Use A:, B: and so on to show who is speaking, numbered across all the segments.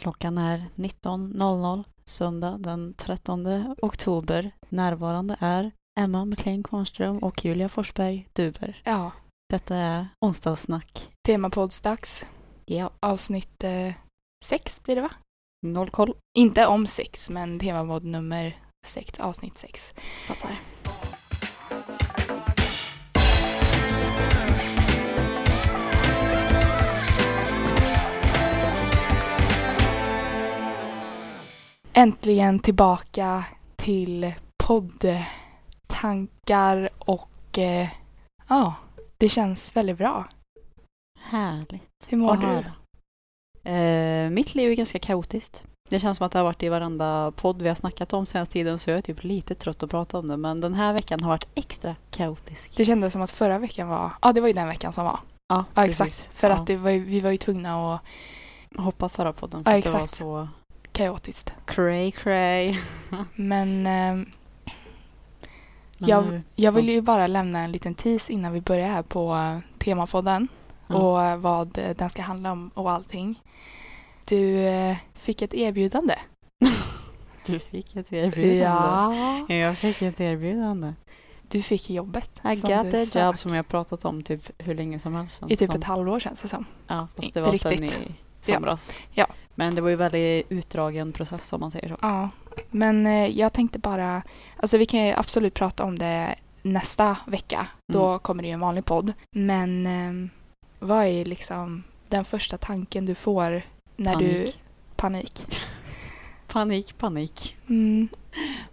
A: Klockan är 19.00 söndag den 13 oktober. Närvarande är Emma McLean Kornström och Julia Forsberg Duber.
B: Ja,
A: Detta är onsdagssnack.
B: temapoddsdags.
A: Ja.
B: Avsnitt eh, sex blir det va?
A: Noll koll.
B: Inte om sex, men temapodd nummer sex, avsnitt sex.
A: Fattar.
B: Äntligen tillbaka till poddtankar och eh, ja, det känns väldigt bra.
A: Härligt.
B: Hur mår du?
A: Eh, mitt liv är ganska kaotiskt. Det känns som att det har varit i varenda podd vi har snackat om senaste tiden så jag är typ lite trött att prata om det men den här veckan har varit extra kaotisk.
B: Det kändes som att förra veckan var, ja det var ju den veckan som var.
A: Ja,
B: Ja exakt, för
A: Ja.
B: att var, vi var ju tvungna att
A: Hoppa förra podden för
B: Ja,
A: att det var
B: exakt.
A: så
B: kaotiskt.
A: cray cray.
B: Men eh, Jag- jag vill ju bara lämna en liten tease innan vi börjar här på eh, temapodden
A: Ja.
B: och eh, vad eh, den ska handla om och allting. Du eh, fick ett erbjudande.
A: Du fick ett erbjudande.
B: Ja.
A: Jag fick ett erbjudande.
B: Du fick jobbet.
A: I
B: som
A: got the job som jag pratat om typ hur länge som helst.
B: I typ
A: som,
B: ett halvår känns det som.
A: Ja, fast
B: Inte
A: det var
B: riktigt.
A: sen i somras.
B: Ja.
A: Men det var ju väldigt utdragen process om man säger så.
B: Ja, men eh, jag tänkte bara, alltså vi kan ju absolut prata om det nästa vecka. Då
A: Mm.
B: kommer det ju en vanlig podd. Men eh, vad är liksom den första tanken du får när du...
A: Panik.
B: Panik.
A: Panik, panik.
B: Mm,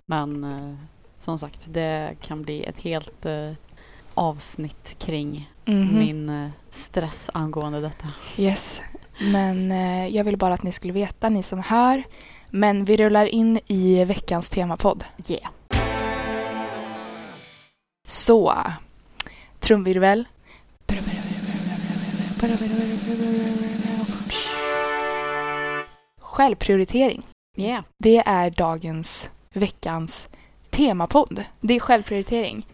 A: Men eh, som sagt, det kan bli ett helt eh, avsnitt kring
B: mhm.
A: min eh, stress angående detta.
B: Yes. Men eh, jag vill bara att ni skulle veta, ni som hör. Men vi rullar in i veckans temapodd.
A: Yeah.
B: Så, trumvirvel. Självprioritering.
A: Yeah.
B: Det är dagens, veckans temapodd. Det är självprioritering.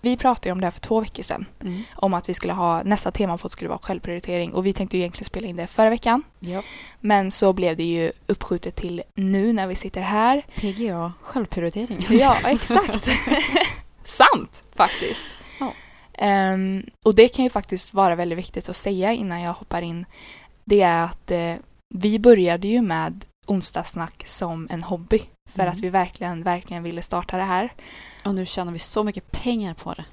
B: Vi pratade ju om det här för två veckor sedan.
A: Mm.
B: Om att vi skulle ha, nästa temapodd skulle vara självprioritering. Och vi tänkte ju egentligen spela in det förra veckan.
A: Ja.
B: Men så blev det ju uppskjutet till nu när vi sitter här.
A: PGA, självprioritering.
B: Ja, exakt. Sant, faktiskt.
A: Ja.
B: Ehm, och det kan ju faktiskt vara väldigt viktigt att säga innan jag hoppar in. Det är att eh, vi började ju med onsdagssnack som en hobby. För
A: Mm.
B: att vi verkligen, verkligen ville starta det här.
A: Och nu tjänar vi så mycket pengar på det.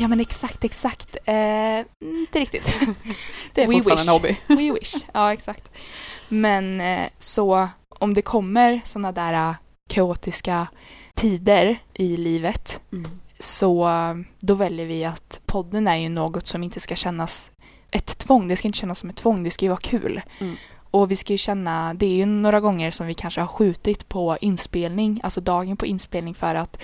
B: Ja men exakt, exakt. Eh, inte riktigt.
A: Det är
B: We
A: fortfarande
B: wish.
A: en hobby.
B: We wish. Ja, exakt. Men eh, så om det kommer sådana där eh, kaotiska tider i livet
A: Mm.
B: så eh, då väljer vi att podden är ju något som inte ska kännas ett tvång. Det ska inte kännas som ett tvång, det ska ju vara kul.
A: Mm.
B: Och vi ska ju känna, det är ju några gånger som vi kanske har skjutit på inspelning, alltså dagen på inspelning för att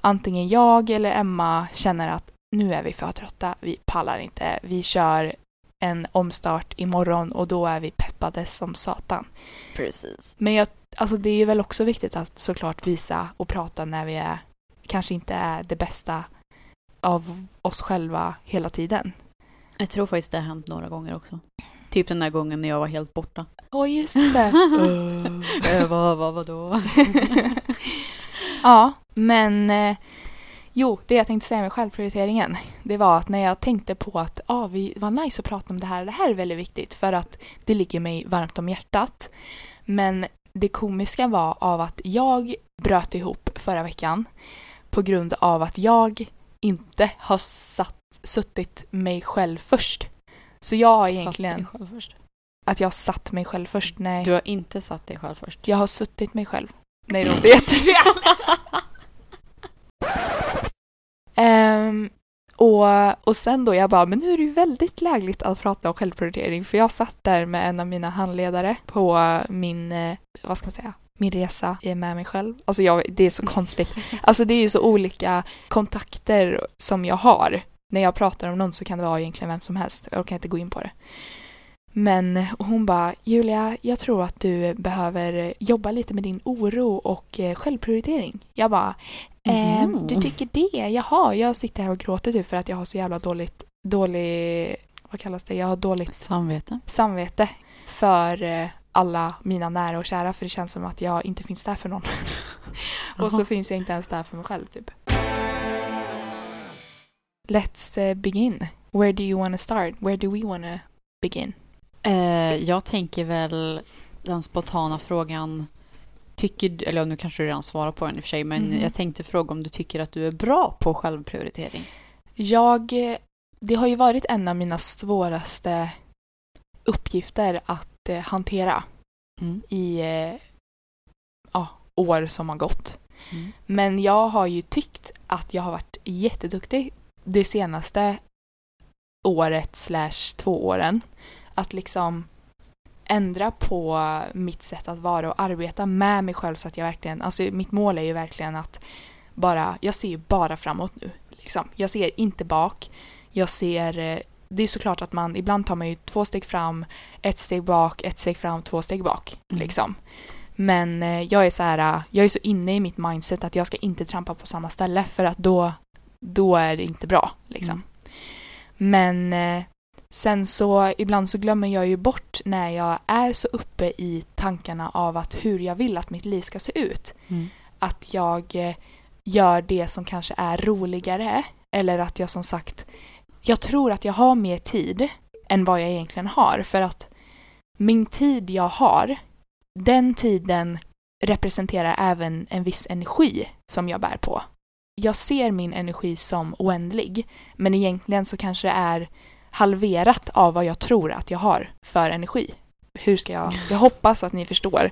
B: antingen jag eller Emma känner att nu är vi för trötta, vi pallar inte, vi kör en omstart imorgon och då är vi peppade som satan.
A: Precis.
B: Men jag, alltså det är väl också viktigt att såklart visa och prata när vi är, kanske inte är det bästa av oss själva hela tiden.
A: Jag tror faktiskt det har hänt några gånger också. Typ den där gången när jag var helt borta.
B: Åh, just det.
A: Eh, vad, vad, vadå?
B: ja, men eh, jo, det jag tänkte säga med självprioriteringen, det var att när jag tänkte på att ah, vi var nice att prata om det här, det här är väldigt viktigt för att det ligger mig varmt om hjärtat. Men det komiska var av att jag bröt ihop förra veckan på grund av att jag inte har satt, suttit mig själv först. Så jag har
A: Satt dig
B: egentligen,
A: själv först.
B: att jag har satt mig själv först. Nej,
A: Du har inte satt dig själv först.
B: jag har suttit mig själv. Nej, det låter jättefel. Ehm, och, och sen då, jag bara, men nu är det ju väldigt lägligt att prata om självprioritering för jag satt där med en av mina handledare på min, eh, vad ska man säga, min resa med mig själv. Alltså jag, det är så konstigt. Alltså det är ju så olika kontakter som jag har. När jag pratar om någon så kan det vara egentligen vem som helst. Jag kan inte gå in på det. Men hon bara, Julia, jag tror att du behöver jobba lite med din oro och eh, självprioritering. Jag bara, ehm,
A: Mhm.
B: du tycker det? Jaha, jag sitter här och gråter typ för att jag har så jävla dåligt, dålig, vad kallas det? Jag har dåligt
A: Samvete.
B: samvete för eh, alla mina nära och kära för det känns som att jag inte finns där för någon. och så finns jag inte ens där för mig själv typ. Let's eh, begin. Where do you want to start? Where do we want to begin?
A: Eh, jag tänker väl den spontana frågan. Tycker du, eller nu kanske du redan svarar på den i och för sig, men
B: Mhm.
A: jag tänkte fråga om du tycker att du är bra på självprioritering?
B: Jag, det har ju varit en av mina svåraste uppgifter att eh, hantera
A: Mm.
B: i eh, ja, år som har gått.
A: Mm.
B: Men jag har ju tyckt att jag har varit jätteduktig det senaste året slash två åren. Att liksom ändra på mitt sätt att vara och arbeta med mig själv så att jag verkligen, alltså mitt mål är ju verkligen att bara, jag ser ju bara framåt nu. Liksom. Jag ser inte bak. Jag ser, eh, det är såklart att man, ibland tar man ju två steg fram, ett steg bak, ett steg fram, två steg bak.
A: Mm.
B: Liksom. Men eh, jag är så här, eh, jag är så inne i mitt mindset att jag ska inte trampa på samma ställe för att då, då är det inte bra. Liksom.
A: Mm.
B: Men eh, sen så ibland så glömmer jag ju bort när jag är så uppe i tankarna av att hur jag vill att mitt liv ska se ut.
A: Mm.
B: Att jag eh, gör det som kanske är roligare eller att jag som sagt jag tror att jag har mer tid än vad jag egentligen har för att min tid jag har den tiden representerar även en viss energi som jag bär på. Jag ser min energi som oändlig men egentligen så kanske det är halverat av vad jag tror att jag har för energi. Hur ska jag... Jag hoppas att ni förstår.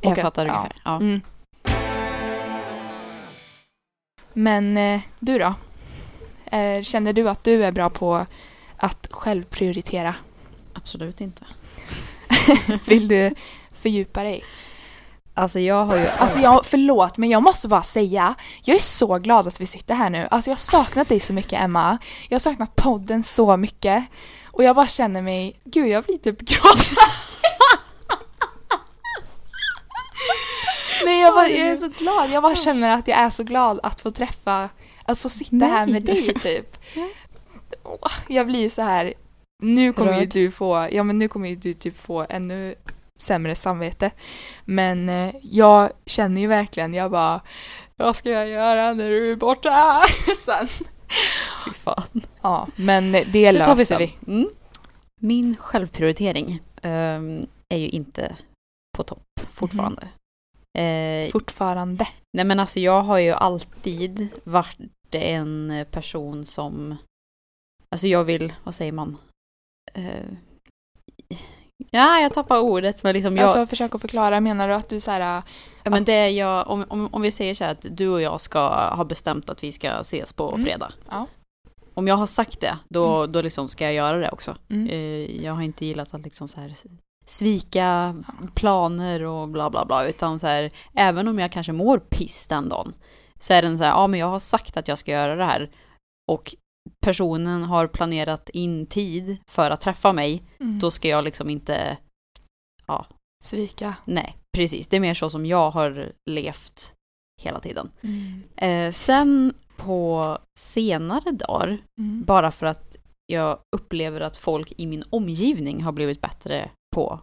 A: Jag
B: att-
A: fattar ungefär. Ja.
B: Mm. Men eh, du då? Eh, känner du att du är bra på att själv prioritera?
A: Absolut inte.
B: Vill du fördjupa dig?
A: Alltså jag har ju...
B: Alltså jag, förlåt men jag måste bara säga, jag är så glad att vi sitter här nu. Alltså jag har saknat dig så mycket Emma. Jag har saknat podden så mycket. Och jag bara känner mig, gud jag blir typ gråtfärdig. Nej jag, bara, jag är så glad, jag bara känner att jag är så glad att få träffa, att få sitta här
A: Nej.
B: med dig typ. Jag blir ju så här, nu kommer ju
A: Rörd.
B: du få, ja men nu kommer ju du typ få ännu sämre samvete. Men eh, jag känner ju verkligen, jag bara, vad ska jag göra när du är borta sen?
A: Fy fan.
B: Ja, men det
A: Det vi
B: löser
A: sen.
B: vi.
A: Mm. Min självprioritering ehm, är ju inte på topp fortfarande. Eh,
B: Fortfarande.
A: nej men alltså jag har ju alltid varit en person som... Alltså jag vill, vad säger man? Eh, ja, jag tappar ordet men liksom jag...
B: Alltså försök att förklara, menar du att du så här,
A: ja, men det jag, om, om, om vi säger så här att du och jag ska ha bestämt att vi ska ses på
B: Mm.
A: fredag.
B: Ja.
A: Om jag har sagt det, då, då liksom ska jag göra det också.
B: mm,
A: Eh, Jag har inte gillat att liksom så här svika planer och bla bla bla. Utan så här, även om jag kanske mår piss den dagen. Så är den så här, ja men jag har sagt att jag ska göra det här. Och personen har planerat in tid för att träffa mig.
B: mm.
A: Då ska jag liksom inte,
B: svika.
A: nej precis. Det är mer så som jag har levt hela tiden.
B: Mm.
A: Eh, sen på senare dagar
B: Mm.
A: Bara för att jag upplever att folk i min omgivning har blivit bättre på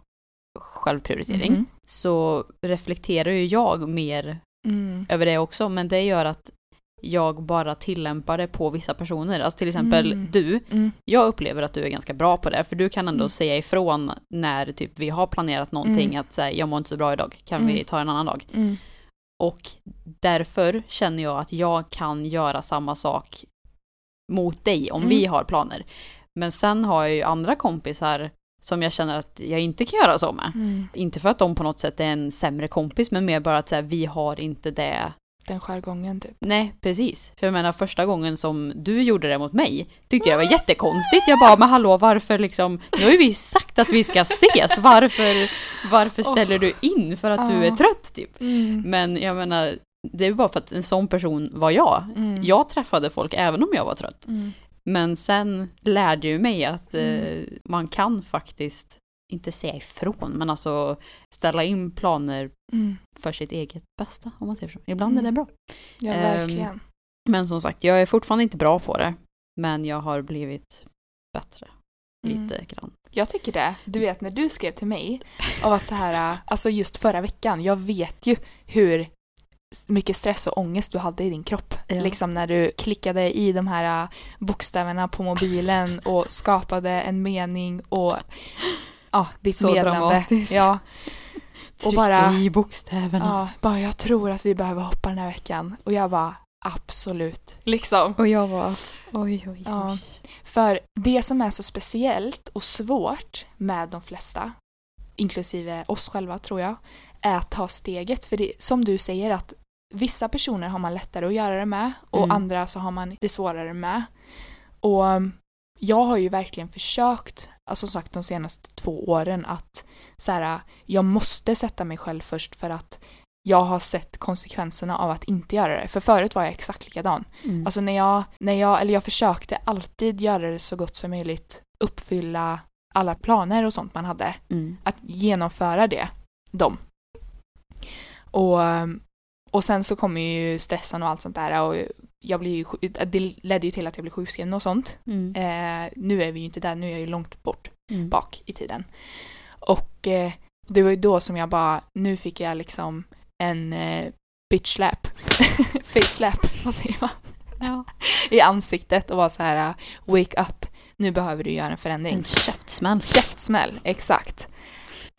A: självprioritering.
B: Mhm.
A: Så reflekterar ju jag mer
B: Mm.
A: över det också. Men det gör att jag bara tillämpar det på vissa personer. Alltså till exempel
B: Mm.
A: du.
B: Mm.
A: Jag upplever att du är ganska bra på det. För du kan ändå
B: Mm.
A: säga ifrån när typ vi har planerat någonting.
B: Mm.
A: Att säga jag mår inte så bra idag. Kan
B: Mm.
A: vi ta en annan dag?
B: Mm.
A: Och därför känner jag att jag kan göra samma sak mot dig om
B: Mm.
A: vi har planer. Men sen har jag ju andra kompisar som jag känner att jag inte kan göra så med.
B: Mm.
A: Inte för att de på något sätt är en sämre kompis, men mer bara att så här, vi har inte det.
B: Den jargongen typ.
A: Nej, precis. För jag menar första gången som du gjorde det mot mig tyckte jag det var jättekonstigt. Jag bara, men hallå varför liksom, nu har ju vi sagt att vi ska ses, varför, varför ställer du in för att du är trött typ?
B: Mm.
A: Men jag menar, det är bara för att en sån person var jag.
B: Mm.
A: Jag träffade folk även om jag var trött.
B: Mm.
A: Men sen lärde ju mig att eh,
B: Mm.
A: man kan faktiskt, inte säga ifrån, men alltså ställa in planer
B: Mm.
A: för sitt eget bästa, om man säger så. Ibland är det
B: Mm.
A: bra.
B: Ja,
A: Ehm,
B: verkligen.
A: Men som sagt, jag är fortfarande inte bra på det. Men jag har blivit bättre.
B: Mm.
A: lite grann.
B: Jag tycker det. Du vet när du skrev till mig av att så här, alltså just förra veckan, jag vet ju hur mycket stress och ångest du hade i din kropp.
A: Ja.
B: Liksom när du klickade i de här äh, bokstäverna på mobilen och skapade en mening och ja, ditt
A: Så
B: meddelande.
A: dramatiskt.
B: Ja,
A: Tryckte
B: bara-
A: i bokstäverna.
B: ja, bara jag tror att vi behöver hoppa den här veckan. Och jag bara absolut. Liksom.
A: Och jag var oj, oj,
B: Ja.
A: oj.
B: För det som är så speciellt och svårt med de flesta, inklusive oss själva tror jag, är att ta steget. För det, som du säger att vissa personer har man lättare att göra det med och
A: Mm.
B: andra så har man det svårare med. Och jag har ju verkligen försökt, alltså som sagt de senaste två åren att så här, jag måste sätta mig själv först för att jag har sett konsekvenserna av att inte göra det. För förut var jag exakt likadan.
A: Mm.
B: Alltså när jag, när jag, eller jag försökte alltid göra det så gott som möjligt, uppfylla alla planer och sånt man hade,
A: mm.
B: att genomföra det, dem. Och, och sen så kommer ju stressen och allt sånt där och jag blir ju, det ledde ju till att jag blev sjukskriven och sånt.
A: Mm.
B: Eh, nu är vi ju inte där, nu är jag ju långt bort
A: Mm.
B: bak i tiden. Och eh, det var ju då som jag bara, nu fick jag liksom en eh, bitch slap, face slap, vad säger man?
A: Ja.
B: i ansiktet och var så här uh, wake up, nu behöver du göra en förändring.
A: En käftsmäll.
B: Käftsmäll, exakt.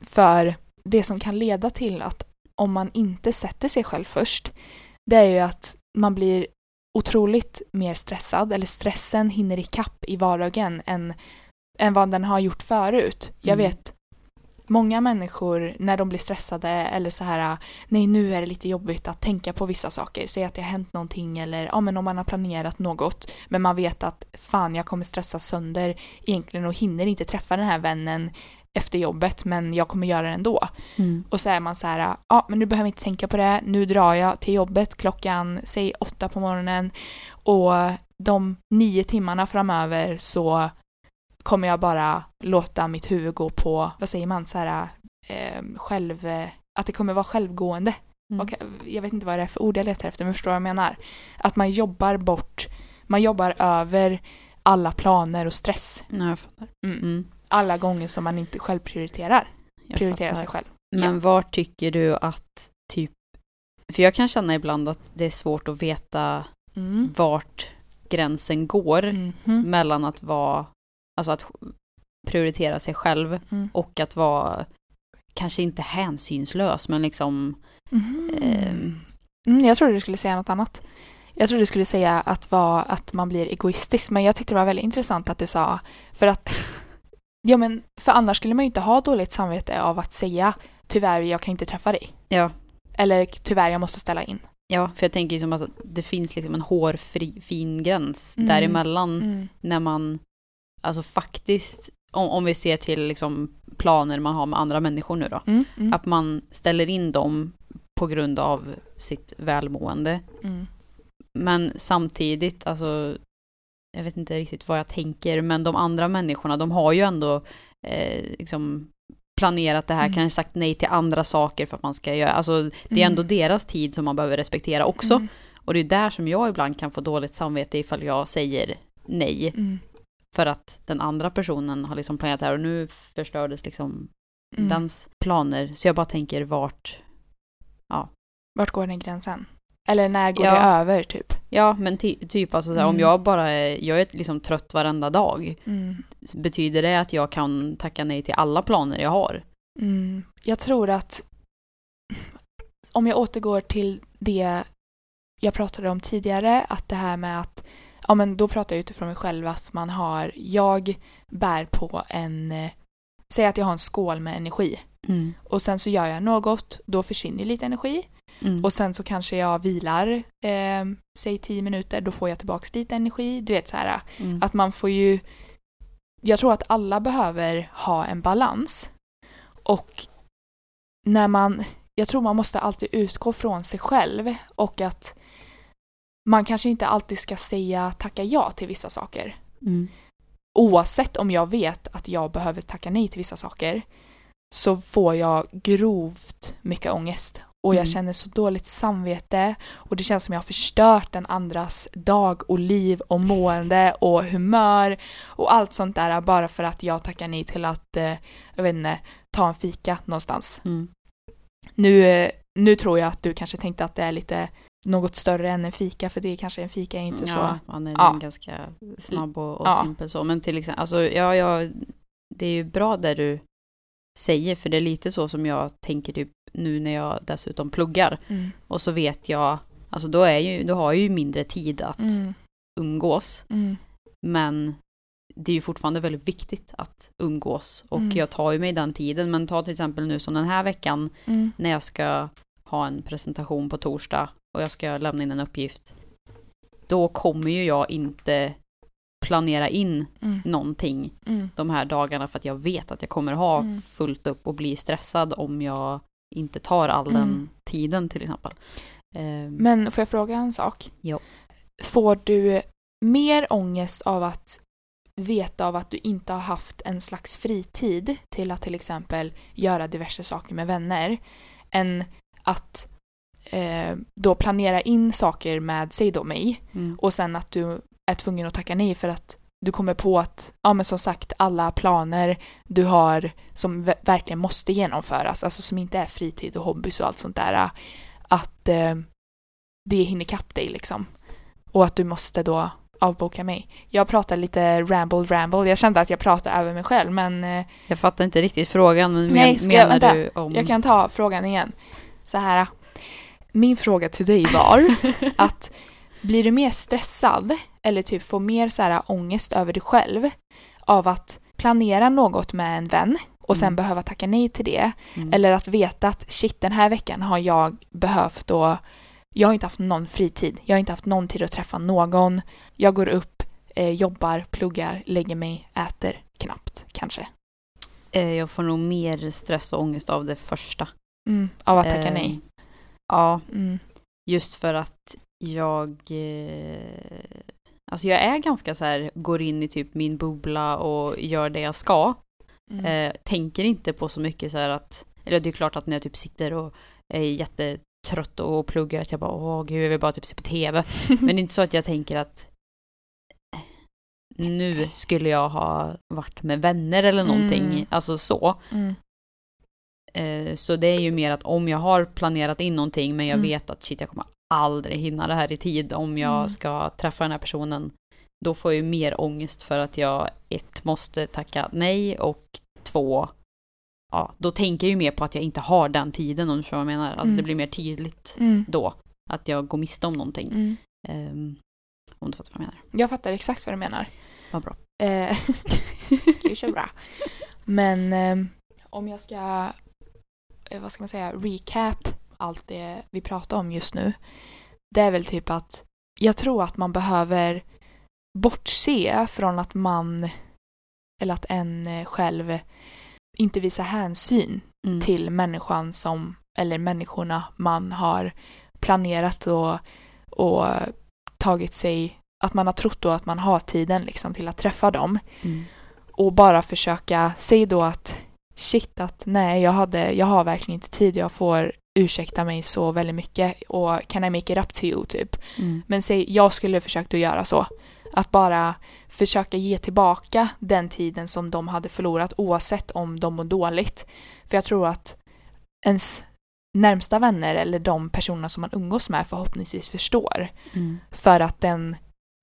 B: För det som kan leda till att om man inte sätter sig själv först, det är ju att man blir otroligt mer stressad, eller stressen hinner ikapp i vardagen än, än vad den har gjort förut. Jag
A: Mm.
B: vet många människor när de blir stressade eller så här nej nu är det lite jobbigt att tänka på vissa saker, säg att det har hänt någonting eller ja men om man har planerat något men man vet att fan jag kommer stressa sönder egentligen och hinner inte träffa den här vännen efter jobbet men jag kommer göra det ändå.
A: Mm.
B: Och så är man så här, ja men nu behöver jag inte tänka på det, nu drar jag till jobbet klockan, säg åtta på morgonen och de nio timmarna framöver så kommer jag bara låta mitt huvud gå på, vad säger man, så här, eh, själv, att det kommer vara självgående.
A: Mm.
B: Och jag vet inte vad det är för ord jag letar efter, men förstår vad jag menar? Att man jobbar bort, man jobbar över alla planer och stress.
A: Ja, jag fattar.
B: Mm.
A: Mm.
B: Alla gånger som man inte själv prioriterar,
A: Jag
B: prioriterar
A: fattar.
B: sig själv.
A: Men
B: Ja.
A: var tycker du att typ för jag kan känna ibland att det är svårt att veta
B: Mm.
A: vart gränsen går
B: Mhm.
A: mellan att vara, alltså att prioritera sig själv
B: Mm.
A: och att vara kanske inte hänsynslös men liksom
B: Mhm.
A: Ehm.
B: Mm, jag trodde du skulle säga något annat. Jag trodde du skulle säga att, var, att man blir egoistisk, men jag tyckte det var väldigt intressant att du sa, för att, ja men, för annars skulle man ju inte ha dåligt samvete av att säga tyvärr, jag kan inte träffa dig.
A: ja,
B: Eller tyvärr, jag måste ställa in.
A: ja för jag tänker liksom att det finns liksom en hårfri fin gräns
B: Mm.
A: däremellan
B: Mm.
A: när man alltså faktiskt om, om vi ser till liksom planer man har med andra människor nu då
B: Mm. Mm.
A: att man ställer in dem på grund av sitt välmående
B: Mm.
A: Men samtidigt, alltså, jag vet inte riktigt vad jag tänker, men de andra människorna, de har ju ändå eh, liksom planerat det här,
B: Mm.
A: kanske sagt nej till andra saker för att man ska göra, alltså det är ändå
B: Mm.
A: deras tid som man behöver respektera också.
B: Mm.
A: Och det är där som jag ibland kan få dåligt samvete ifall jag säger nej,
B: Mm.
A: för att den andra personen har liksom planerat det här och nu förstördes liksom
B: Mm.
A: dens planer. Så jag bara tänker vart,
B: Vart går den gränsen? Eller när går
A: Ja.
B: det över, typ?
A: ja men ty- typ alltså så här, om
B: Mm.
A: jag bara är, jag är liksom trött varenda dag,
B: Mm.
A: Betyder det att jag kan tacka nej till alla planer jag har?
B: Mm, jag tror att om jag återgår till det jag pratade om tidigare, att det här med att ja men då pratar jag utifrån mig själv att man har, jag bär på en, eh, säg att jag har en skål med energi och sen så gör jag något, då försvinner lite energi
A: Mm.
B: och sen så kanske jag vilar, eh, säg 10 minuter, då får jag tillbaka lite energi, du vet så här
A: Mm.
B: att man får ju... Jag tror att alla behöver ha en balans. Och när man... Jag tror man måste alltid utgå från sig själv och att man kanske inte alltid ska säga tacka ja till vissa saker.
A: Mm.
B: Oavsett om jag vet att jag behöver tacka nej till vissa saker så får jag grovt mycket ångest och jag
A: Mm.
B: känner så dåligt samvete och det känns som jag har förstört den andras dag och liv och mående och humör och allt sånt där bara för att jag tackar nej till att, eh, jag vet inte, ta en fika någonstans.
A: Mm.
B: Nu, eh, nu tror jag att du kanske tänkte att det är lite något större än en fika för det är kanske en fika är inte så.
A: Ja, man är
B: Ja.
A: ganska snabb och, och
B: Ja.
A: simpel så. Men till exempel, alltså, ja, ja, det är ju bra det du säger, för det är lite så som jag tänker typ nu när jag dessutom pluggar.
B: Mm.
A: Och så vet jag, alltså då, är ju, då har jag ju mindre tid att
B: Mm.
A: umgås.
B: Mm.
A: Men det är ju fortfarande väldigt viktigt att umgås. Och
B: Mm.
A: jag tar ju mig den tiden. Men ta till exempel nu som den här veckan
B: Mm.
A: när jag ska ha en presentation på torsdag och jag ska lämna in en uppgift. Då kommer ju jag inte planera in
B: Mm.
A: någonting
B: Mm.
A: de här dagarna för att jag vet att jag kommer ha
B: Mm.
A: fullt upp och bli stressad om jag inte tar all den
B: Mm.
A: tiden till exempel. Ehm,
B: Men får jag fråga en sak?
A: Ja.
B: Får du mer ångest av att veta av att du inte har haft en slags fritid till att till exempel göra diverse saker med vänner än att eh, då planera in saker med, säg då mig,
A: mm,
B: och sen att du är tvungen att tacka nej för att du kommer på att, ja men som sagt, alla planer du har som ver- verkligen måste genomföras, alltså som inte är fritid och hobbys och allt sånt där, att eh, det hinner ikapp dig liksom. Och att du måste då avboka mig. Jag pratar lite ramble ramble, jag kände att jag pratade över mig själv men eh,
A: Jag fattar inte riktigt frågan, men
B: Nej,
A: men,
B: ska jag-
A: menar
B: vänta.
A: du om...
B: jag kan ta frågan igen. Så här. Min fråga till dig var att blir du mer stressad eller typ får mer så här ångest över dig själv av att planera något med en vän och sen
A: Mm.
B: behöva tacka nej till det
A: Mm.
B: eller att veta att shit den här veckan har jag behövt och jag har inte haft någon fritid. Jag har inte haft någon tid att träffa någon. Jag går upp, eh, jobbar, pluggar, lägger mig, äter knappt kanske.
A: Eh, Jag får nog mer stress och ångest av det första.
B: Mm, av att tacka
A: Ehm,
B: nej.
A: Ja,
B: Mm.
A: just för att jag... Eh, alltså jag är ganska så här, går in i typ min bubbla och gör det jag ska.
B: Mm.
A: Eh, tänker inte på så mycket så här att... Eller det är klart att när jag typ sitter och är jättetrött och pluggar att jag bara åh gud jag vill bara typ se på TV. Men det är inte så att jag tänker att eh, nu skulle jag ha varit med vänner eller någonting.
B: Mm.
A: Alltså så.
B: Mm.
A: Eh, Så det är ju mer att om jag har planerat in någonting men jag
B: Mm.
A: vet att shit jag kommer aldrig hinna det här i tid om jag
B: Mm.
A: ska träffa den här personen. Då får jag ju mer ångest för att jag ett måste tacka nej och två ja, då tänker jag ju mer på att jag inte har den tiden om du förstår vad jag menar. Alltså
B: Mm.
A: det blir mer tydligt
B: Mm.
A: då att jag går miste om någonting. Ehm, om du fattar vad jag menar.
B: Jag fattar exakt vad du menar.
A: Vad bra.
B: Eh, Gud så bra. Men eh, om jag ska, eh, vad ska man säga, recap allt det vi pratar om just nu. Det är väl typ att jag tror att man behöver bortse från att man eller att en själv inte visar hänsyn
A: Mm.
B: till människan som, eller människorna man har planerat och, och tagit sig, att man har trott då att man har tiden liksom till att träffa dem.
A: Mm.
B: Och bara försöka, säg då att shit att nej jag, hade, jag har verkligen inte tid, jag får ursäkta mig så väldigt mycket och can I make it up to you typ.
A: Mm.
B: Men säg, jag skulle försökt att göra så. Att bara försöka ge tillbaka den tiden som de hade förlorat oavsett om de mår dåligt. För jag tror att ens närmsta vänner eller de personer som man umgås med förhoppningsvis förstår.
A: Mm.
B: För att den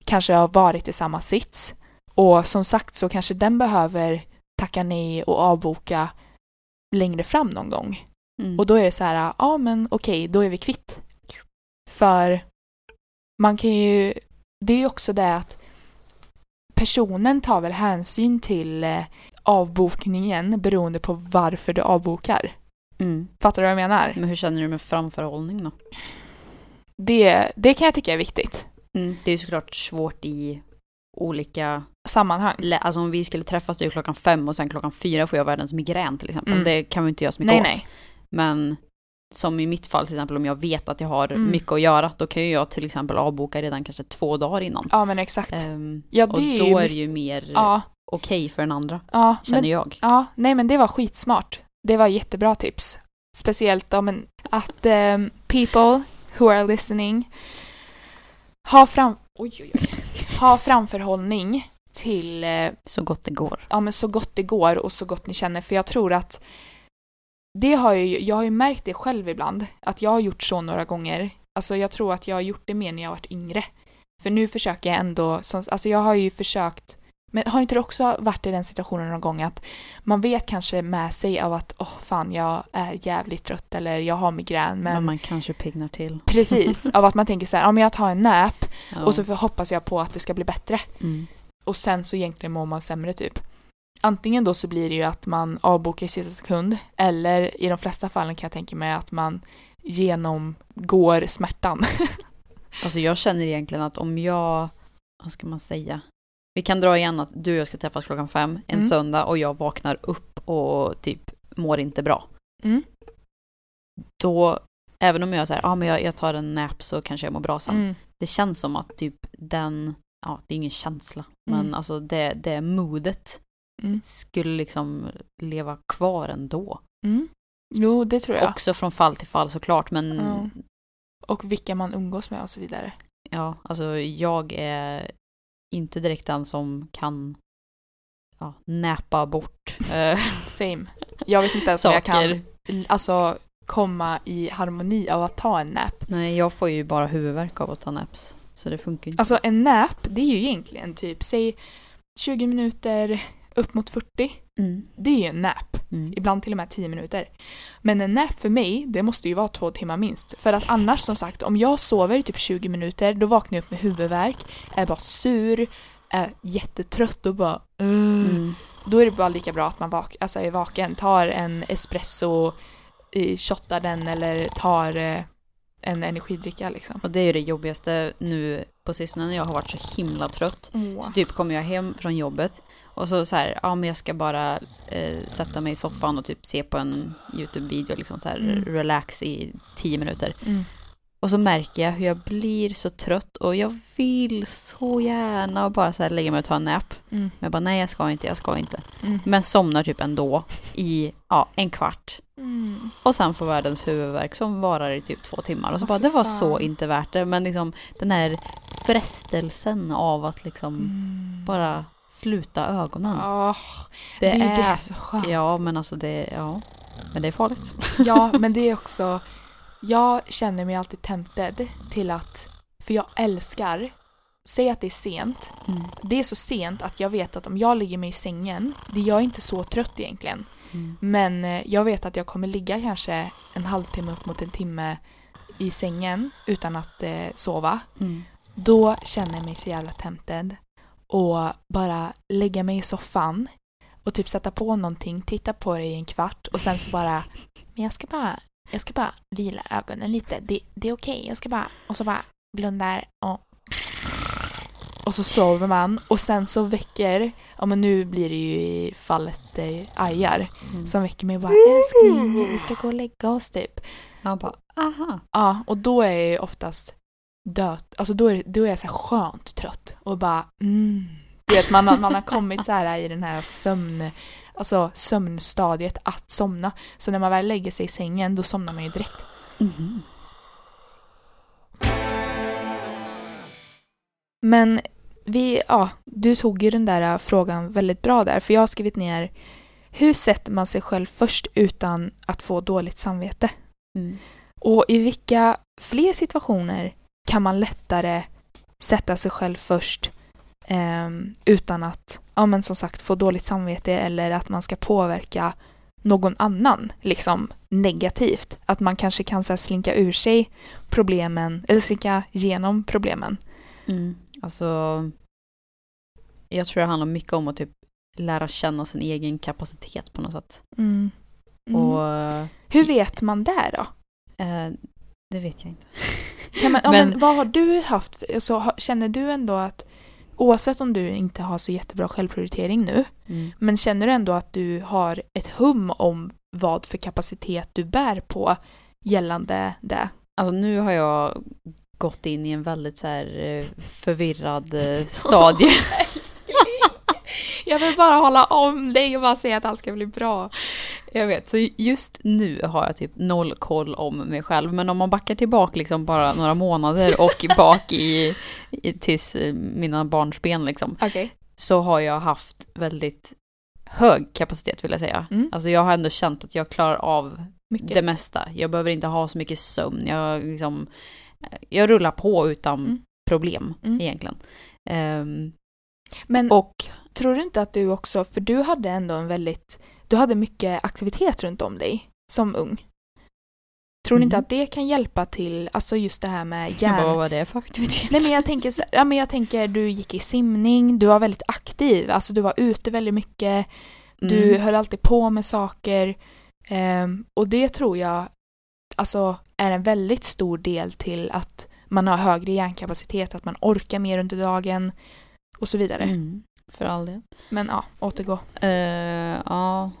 B: kanske har varit i samma sits. Och som sagt så kanske den behöver tacka nej och avboka längre fram någon gång.
A: Mm.
B: Och då är det så här, ja men okej, då är vi kvitt. För man kan ju, det är ju också det att personen tar väl hänsyn till eh, avbokningen beroende på varför du avbokar.
A: Mm.
B: Fattar du vad jag menar?
A: Men hur känner du med framförhållning då?
B: Det, det kan jag tycka är viktigt.
A: Mm. Det är ju såklart svårt i olika
B: Sammanhang.
A: Alltså om vi skulle träffas det ju klockan fem och sen klockan fyra får jag världens migrän till exempel.
B: Mm.
A: Det kan vi inte göra så mycket
B: Nej,
A: åt.
B: nej.
A: Men som i mitt fall till exempel om jag vet att jag har
B: Mm.
A: mycket att göra då kan ju jag till exempel avboka redan kanske två dagar innan.
B: Ja men exakt.
A: Ehm,
B: Ja, det
A: och
B: är
A: då
B: ju
A: är det ju mer
B: Ja,
A: okej för den andra,
B: ja,
A: känner
B: men,
A: jag.
B: ja, nej men det var skitsmart. Det var jättebra tips. Speciellt om en, att ehm, people who are listening ha, fram oj, oj, oj. ha framförhållning till eh,
A: Så gott det går.
B: ja, men så gott det går och så gott ni känner. För jag tror att det har ju, jag har ju märkt det själv ibland, att jag har gjort så några gånger. Alltså jag tror att jag har gjort det mer när jag varit yngre. För nu försöker jag ändå, som, alltså jag har ju försökt, men har inte du också varit i den situationen någon gång att man vet kanske med sig av att åh fan jag är jävligt trött eller jag har migrän
A: Men,
B: men
A: man kanske piggnar till.
B: precis, av att man tänker så här, om jag tar en nap
A: Ja.
B: och så hoppas jag på att det ska bli bättre
A: mm.
B: och sen så egentligen mår man sämre typ. Antingen då så blir det ju att man avbokar i sista sekund eller i de flesta fallen kan jag tänka mig att man genomgår smärtan.
A: Alltså jag känner egentligen att om jag, vad ska man säga? Vi kan dra igen att du och jag ska träffas klockan fem en
B: Mm.
A: söndag och jag vaknar upp och typ mår inte bra.
B: Mm.
A: Då, även om jag säger, ja ah, men jag, jag tar en nap så kanske jag mår bra sen.
B: Mm.
A: Det känns som att typ den, ja det är ingen känsla, men
B: Mm.
A: alltså det, det modet
B: Mm.
A: skulle liksom leva kvar ändå.
B: Mm. Jo, det tror jag.
A: Också från fall till fall såklart, men
B: Ja. Och vilka man umgås med och så vidare.
A: Ja, alltså jag är inte direkt den som kan ja, näpa bort eh,
B: Same. Jag vet inte ens om jag kan alltså, komma i harmoni av att ta en nap.
A: Nej, jag får ju bara huvudvärk av att ta naps. Så det funkar inte.
B: Alltså en nap, det är ju egentligen typ, säg 20 minuter upp mot 40.
A: Mm,
B: Det är ju en nap.
A: mm.
B: ibland till och med 10 minuter. Men en nap för mig, det måste ju vara två timmar minst. För att annars som sagt, om jag sover i typ 20 minuter, då vaknar jag upp med huvudvärk, är bara sur, är jättetrött och bara
A: Mm.
B: Då är det bara lika bra att man vak- alltså är vaken, tar en espresso, shottar den eller tar eh, en energidricka liksom.
A: Och det är ju det jobbigaste nu på sistone när jag har varit så himla trött. Så typ kommer jag hem från jobbet och så så här, ja men jag ska bara eh, sätta mig i soffan och typ se på en YouTube-video liksom så här
B: Mm.
A: relax i tio minuter.
B: Mm.
A: Och så märker jag hur jag blir så trött och jag vill så gärna bara så här lägga mig och ta en nap.
B: Mm.
A: Men jag bara nej jag ska inte, jag ska inte.
B: Mm.
A: Men somnar typ ändå i ja, en kvart.
B: Mm.
A: Och sen får världens huvudvärk som varar i typ två timmar. Och så
B: Åh,
A: bara det var
B: fan.
A: så inte värt det. Men liksom den här frestelsen av att liksom
B: Mm.
A: bara sluta ögonen.
B: Åh,
A: det,
B: det,
A: är,
B: det så skönt.
A: Ja men alltså det, ja. Men det är farligt.
B: Ja, men det är också... Jag känner mig alltid tempted till att... För jag älskar... Säg att det är sent.
A: Mm.
B: Det är så sent att jag vet att om jag ligger mig i sängen, det jag är inte så trött egentligen.
A: Mm.
B: Men eh, jag vet att jag kommer ligga kanske en halvtimme upp mot en timme i sängen utan att eh, sova.
A: Mm.
B: Då känner jag mig så jävla tempted. Och bara lägga mig i soffan och typ sätta på någonting, titta på det i en kvart och sen så bara Men jag ska bara, jag ska bara vila ögonen lite. Det, det är okej. Jag ska bara, och så bara blundar och och så sover man och sen så väcker, ja men nu blir det ju i fallet eh, Ajar
A: Mm.
B: som väcker mig och bara älskling vi ska gå och lägga oss typ.
A: Jag bara, aha.
B: Ja, och då är jag ju oftast dött. Alltså då är, då är jag så här skönt trött och bara mm. Du vet, man, man har kommit så här i den här sömn, alltså sömnstadiet att somna. Så när man väl lägger sig i sängen då somnar man ju direkt.
A: Mhm.
B: Men vi, ja, du tog ju den där frågan väldigt bra där. För jag har skrivit ner hur sätter man sig själv först utan att få dåligt samvete?
A: Mm.
B: Och i vilka fler situationer kan man lättare sätta sig själv först ehm, utan att, ja men som sagt, få dåligt samvete eller att man ska påverka någon annan liksom negativt. Att man kanske kan så här, slinka ur sig problemen eller slinka igenom problemen.
A: Mm. Alltså, jag tror det handlar mycket om att typ lära känna sin egen kapacitet på något sätt.
B: Mm.
A: Och
B: Hur vet man det då?
A: eh, det vet jag inte.
B: Kan man, ja, men,
A: Men-
B: vad har du haft? Alltså, känner du ändå att oavsett om du inte har så jättebra självprioritering nu
A: Mm.
B: men känner du ändå att du har ett hum om vad för kapacitet du bär på gällande det?
A: Alltså nu har jag gått in i en väldigt så här eh, förvirrad eh, stadie.
B: Jag vill bara hålla om dig och bara säga att allt ska bli bra.
A: Jag vet, så just nu har jag typ noll koll om mig själv. Men om man backar tillbaka liksom bara några månader och bak i, i tills eh, mina barnsben liksom.
B: Okej.
A: Så har jag haft väldigt hög kapacitet vill jag säga.
B: Mm.
A: Alltså jag har ändå känt att jag klarar av
B: Mycket.
A: det mesta. Jag behöver inte ha så mycket sömn. Jag, liksom, jag rullar på utan
B: Mm.
A: problem
B: Mm.
A: egentligen. Ehm,
B: Men
A: och
B: tror du inte att du också, för du hade ändå en väldigt, du hade mycket aktivitet runt om dig som ung. Tror du inte
A: Mhm.
B: att det kan hjälpa till, alltså just det här med
A: jag bara, vad var det för aktivitet?
B: Nej men jag tänker, så- ja, men jag tänker du gick i simning, du var väldigt aktiv, alltså du var ute väldigt mycket, du
A: Mm.
B: höll alltid på med saker. ehm, och det tror jag alltså, är en väldigt stor del till att man har högre hjärnkapacitet, att man orkar mer under dagen och så vidare.
A: Mm, för all del.
B: Men ja, återgå.
A: Eh, ja.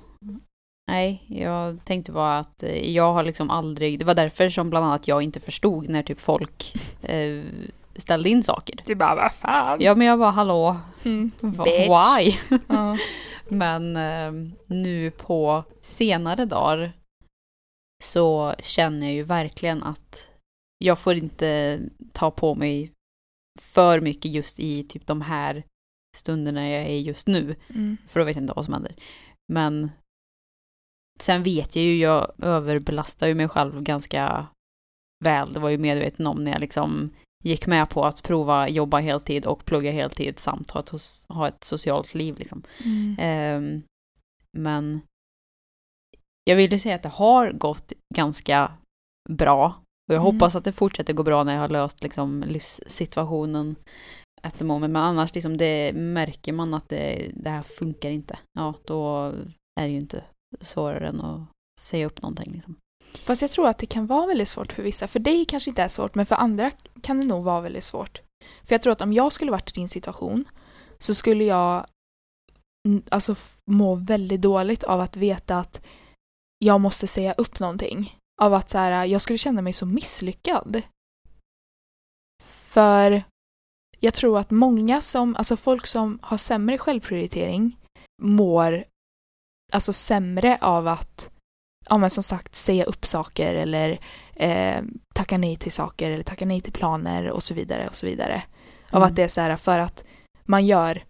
A: Nej, jag tänkte bara att eh, jag har liksom aldrig, det var därför som bland annat jag inte förstod när typ folk eh, ställde in saker.
B: Du bara, vad fan?
A: Ja men jag bara hallå,
B: Mm.
A: why?
B: Ja.
A: Men eh, nu på senare dagar så känner jag ju verkligen att jag får inte ta på mig för mycket just i typ de här stunderna jag är just nu.
B: Mm.
A: För då vet jag inte vad som händer. Men sen vet jag ju, jag överbelastar ju mig själv ganska väl. Det var ju medveten om när jag liksom gick med på att prova jobba heltid och plugga heltid samt ha ett, ha ett socialt liv liksom.
B: Mm.
A: Ehm, men jag vill ju säga att det har gått ganska bra. Och jag
B: Mm.
A: hoppas att det fortsätter gå bra när jag har löst liksom, livssituationen at the moment. Men annars liksom, det märker man att det, det här funkar inte. Ja, då är det ju inte svårare än att säga upp någonting. Liksom.
B: Fast jag tror att det kan vara väldigt svårt för vissa. För dig kanske inte är svårt, men för andra kan det nog vara väldigt svårt. För jag tror att om jag skulle varit i din situation så skulle jag alltså må väldigt dåligt av att veta att jag måste säga upp någonting. Av att så här, jag skulle känna mig så misslyckad. För jag tror att många som, alltså folk som har sämre självprioritering mår alltså sämre av att ja men som sagt säga upp saker eller eh, tacka nej till saker eller tacka nej till planer och så vidare och så vidare. Av
A: Mm.
B: att det är så här för att man gör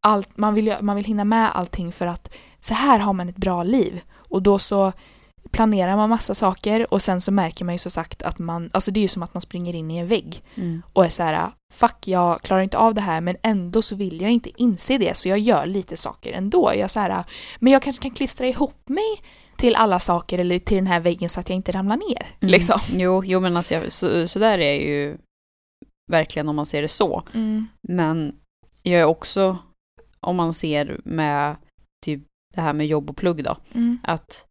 B: allt, man vill, man vill hinna med allting för att så här har man ett bra liv och då så planerar man massa saker och sen så märker man ju så sagt att man, alltså det är ju som att man springer in i en vägg
A: Mm.
B: och är så här fuck jag klarar inte av det här men ändå så vill jag inte inse det så jag gör lite saker ändå. Jag så här, men jag kanske kan klistra ihop mig till alla saker eller till den här väggen så att jag inte ramlar ner.
A: Mm.
B: Liksom.
A: Jo, jo, men alltså, jag, så, så där är ju verkligen om man ser det så.
B: Mm.
A: Men jag är också, om man ser med typ det här med jobb och plugg då,
B: Mm.
A: att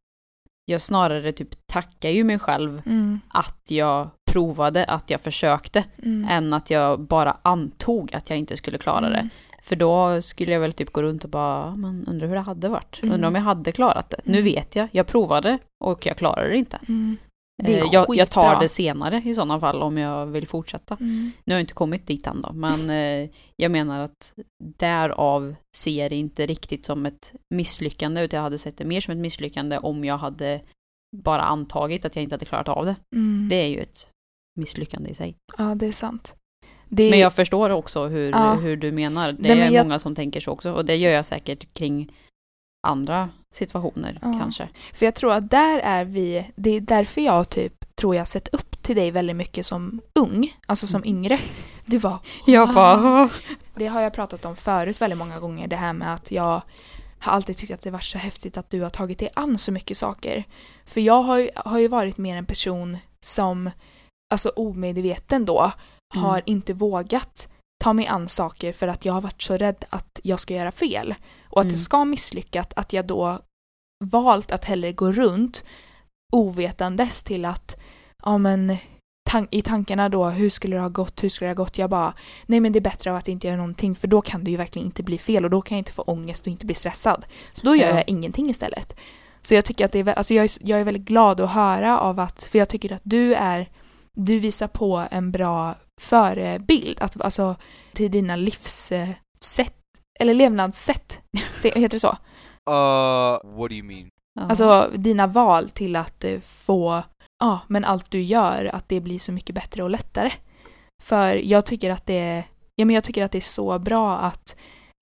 A: jag snarare typ tackar ju mig själv
B: Mm.
A: att jag provade, att jag försökte,
B: Mm.
A: än att jag bara antog att jag inte skulle klara det.
B: Mm.
A: För då skulle jag väl typ gå runt och bara, "Ah, men undrar hur det hade varit.
B: Mm.
A: Undrar om jag hade klarat det. Nu
B: Mm.
A: vet jag, jag provade och jag klarade det inte. Eh, jag, jag tar det senare i sådana fall om jag vill fortsätta.
B: Mm.
A: Nu har jag inte kommit dit än då, men eh, jag menar att därav ser jag det inte riktigt som ett misslyckande, utan jag hade sett det mer som ett misslyckande om jag hade bara antagit att jag inte hade klarat av det.
B: Mm.
A: Det är ju ett misslyckande i sig.
B: Ja, det är sant. Det...
A: Men jag förstår också hur,
B: Ja.
A: hur du menar. Det
B: Nej, men
A: är
B: jag-
A: många som tänker så också, och det gör jag säkert kring andra situationer
B: Ja.
A: kanske.
B: För jag tror att där är vi, det är därför jag typ tror jag sett upp till dig väldigt mycket som ung, alltså som
A: Mm.
B: yngre. Du var
A: Jag bara,
B: Det har jag pratat om förut väldigt många gånger, det här med att jag har alltid tyckt att det var så häftigt att du har tagit dig an så mycket saker. För jag har ju, har ju varit mer en person som, alltså omedveten då,
A: Mm.
B: har inte vågat ta mig an saker för att jag har varit så rädd att jag ska göra fel och att
A: Mm.
B: det ska misslyckas, att jag då valt att hellre gå runt ovetandes till att, ja men tan- i tankarna då, hur skulle det ha gått, hur skulle det ha gått? Jag bara, nej men det är bättre av att inte göra någonting för då kan det ju verkligen inte bli fel och då kan jag inte få ångest och inte bli stressad. Så då gör
A: Ja.
B: jag ingenting istället. Så jag tycker att det är, alltså jag är, jag är väldigt glad att höra av att, för jag tycker att du är, du visar på en bra förebild, att, alltså till dina livssätt eller levnadssätt, heter det så?
C: Uh, what do you mean?
B: Alltså dina val till att eh, få, ja men allt du gör, att det blir så mycket bättre och lättare. För jag tycker att det är, ja men jag tycker att det är så bra att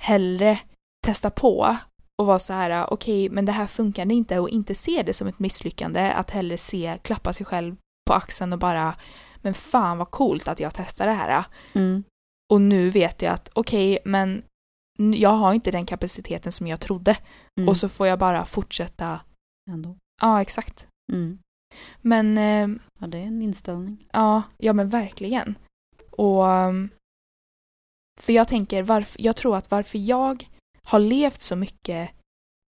B: hellre testa på och vara så här, okej men det här funkar inte och inte se det som ett misslyckande, att hellre se, klappa sig själv på axeln och bara, men fan vad coolt att jag testar det här.
A: Mm.
B: Och nu vet jag att okej, men n- jag har inte den kapaciteten som jag trodde.
A: Mm.
B: Och så får jag bara fortsätta.
A: Ändå.
B: Ja, exakt.
A: Mm.
B: Men eh,
A: Ja, det är en inställning.
B: ja, ja men verkligen. Och um, för jag tänker, varför, jag tror att varför jag har levt så mycket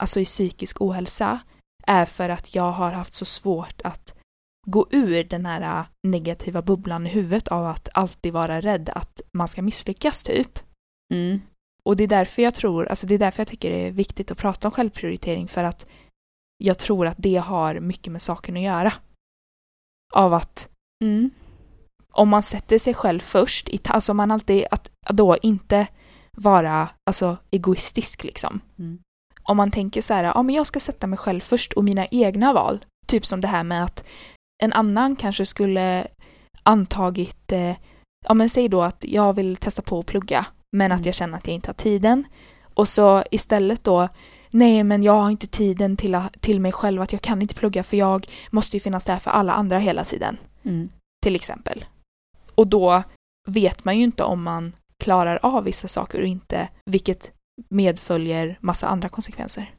B: alltså i psykisk ohälsa är för att jag har haft så svårt att gå ur den här äh, negativa bubblan i huvudet av att alltid vara rädd att man ska misslyckas typ.
A: Mm.
B: Och det är därför jag tror, alltså det är därför jag tycker det är viktigt att prata om självprioritering för att jag tror att det har mycket med saken att göra. Av att
A: Mm.
B: om man sätter sig själv först, alltså om man alltid, att då inte vara alltså egoistisk liksom.
A: Mm.
B: Om man tänker så här, ja men jag ska sätta mig själv först och mina egna val. Typ som det här med att en annan kanske skulle antagit, eh, ja men säg då att jag vill testa på att plugga men att
A: Mm.
B: jag känner att jag inte har tiden. Och så istället då, nej men jag har inte tiden till, till mig själv att jag kan inte plugga för jag måste ju finnas där för alla andra hela tiden
A: Mm.
B: till exempel. Och då vet man ju inte om man klarar av vissa saker och inte, vilket medföljer massa andra konsekvenser.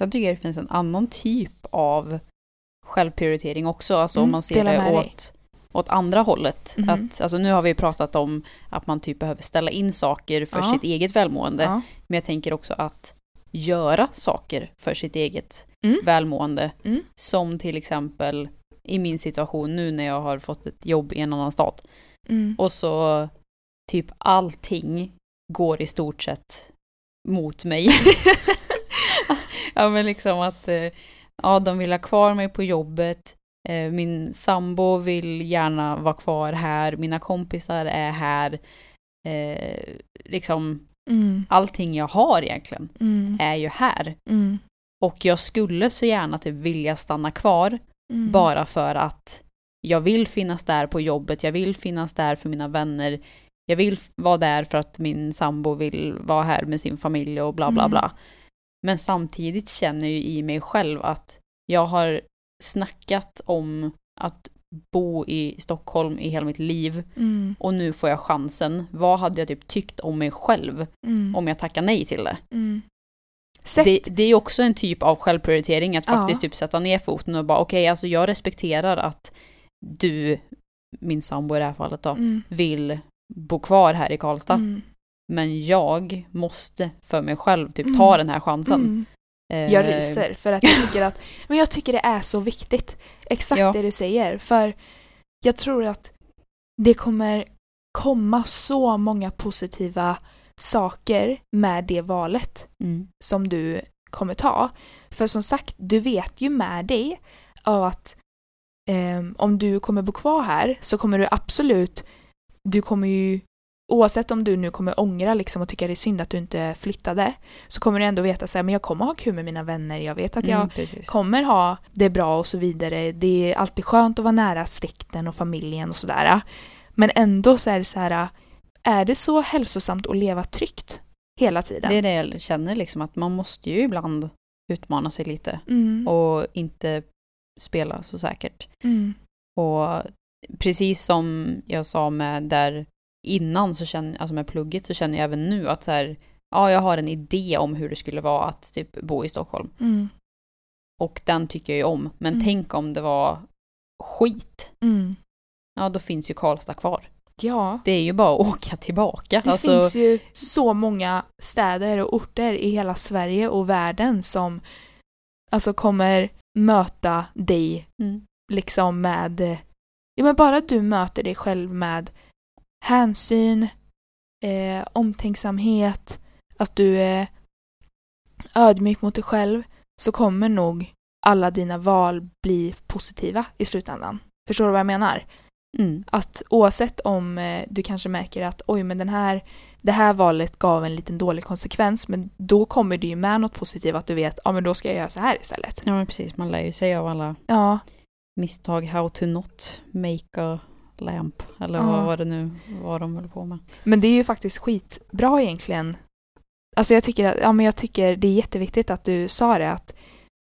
A: Sen tycker jag det finns en annan typ av självprioritering också. Alltså
B: Mm,
A: om man ser det åt, åt andra hållet.
B: Mhm.
A: Att, alltså nu har vi pratat om att man typ behöver ställa in saker för
B: Ja.
A: sitt eget välmående.
B: Ja.
A: Men jag tänker också att göra saker för sitt eget
B: Mm.
A: välmående.
B: Mm.
A: Som till exempel i min situation nu när jag har fått ett jobb i en annan stad.
B: Mm.
A: Och så typ allting går i stort sett mot mig. ja men liksom att eh, ja, de vill ha kvar mig på jobbet. Eh, Min sambo vill gärna vara kvar här. Mina kompisar är här. Eh, liksom
B: Mm.
A: allting jag har egentligen
B: Mm.
A: är ju här.
B: Mm.
A: Och jag skulle så gärna typ vilja stanna kvar
B: Mm.
A: bara för att jag vill finnas där på jobbet, jag vill finnas där för mina vänner, jag vill vara där för att min sambo vill vara här med sin familj och bla bla
B: Mm.
A: Men samtidigt känner jag ju i mig själv att jag har snackat om att bo i Stockholm i hela mitt liv
B: Mm.
A: och nu får jag chansen. Vad hade jag typ tyckt om mig själv
B: Mm.
A: om jag tackar nej till det?
B: Mm.
A: Det, det är också en typ av självprioritering, att
B: Ja.
A: faktiskt typ sätta ner foten och bara okej, alltså jag respekterar att du, min sambo i det här fallet då,
B: Mm.
A: vill bo kvar här i Karlstad.
B: Mm.
A: Men jag måste för mig själv typ
B: Mm.
A: ta den här chansen.
B: Mm.
A: Eh,
B: Jag ryser för att jag tycker att, men jag tycker det är så viktigt. Exakt
A: Ja.
B: det du säger. För jag tror att det kommer komma så många positiva saker med det valet
A: Mm.
B: som du kommer ta. För som sagt, du vet ju med dig av att ehm, om du kommer bo kvar här så kommer du absolut, du kommer ju Oavsett om du nu kommer ångra liksom och tycka det är synd att du inte flyttade så kommer du ändå veta så här, men jag kommer ha kul med mina vänner, jag vet att jag
A: Mm,
B: kommer ha det bra och så vidare. Det är alltid skönt att vara nära släkten och familjen och sådär. Men ändå så är det så här, är det så hälsosamt att leva tryggt hela tiden?
A: Det är det jag känner liksom, att man måste ju ibland utmana sig lite
B: Mm.
A: och inte spela så säkert.
B: Mm.
A: Och precis som jag sa med där innan, så känner, alltså med plugget, så känner jag även nu att så här, ja, jag har en idé om hur det skulle vara att typ bo i Stockholm.
B: Mm.
A: Och den tycker jag ju om. Men
B: Mm.
A: tänk om det var skit.
B: Mm.
A: Ja, då finns ju Karlstad kvar.
B: Ja,
A: Det är ju bara att åka tillbaka.
B: det
A: alltså,
B: finns ju så många städer och orter i hela Sverige och världen som alltså kommer möta dig
A: mm,
B: liksom med, ja men bara att du möter dig själv med hänsyn, eh, omtänksamhet, att du är ödmjuk mot dig själv, så kommer nog alla dina val bli positiva i slutändan. Förstår du vad jag menar?
A: Mm.
B: Att oavsett om eh, du kanske märker att oj men den här, det här valet gav en liten dålig konsekvens men då kommer det ju med något positivt att du vet ja men då ska jag göra så här istället.
A: Ja men precis, man lär ju sig av alla
B: Ja,
A: misstag. How to not make a lamp. Eller
B: Ja.
A: vad var det nu vad de höll på med.
B: men det är ju faktiskt skitbra egentligen. Alltså jag tycker, att, ja, men jag tycker det är jätteviktigt att du sa det att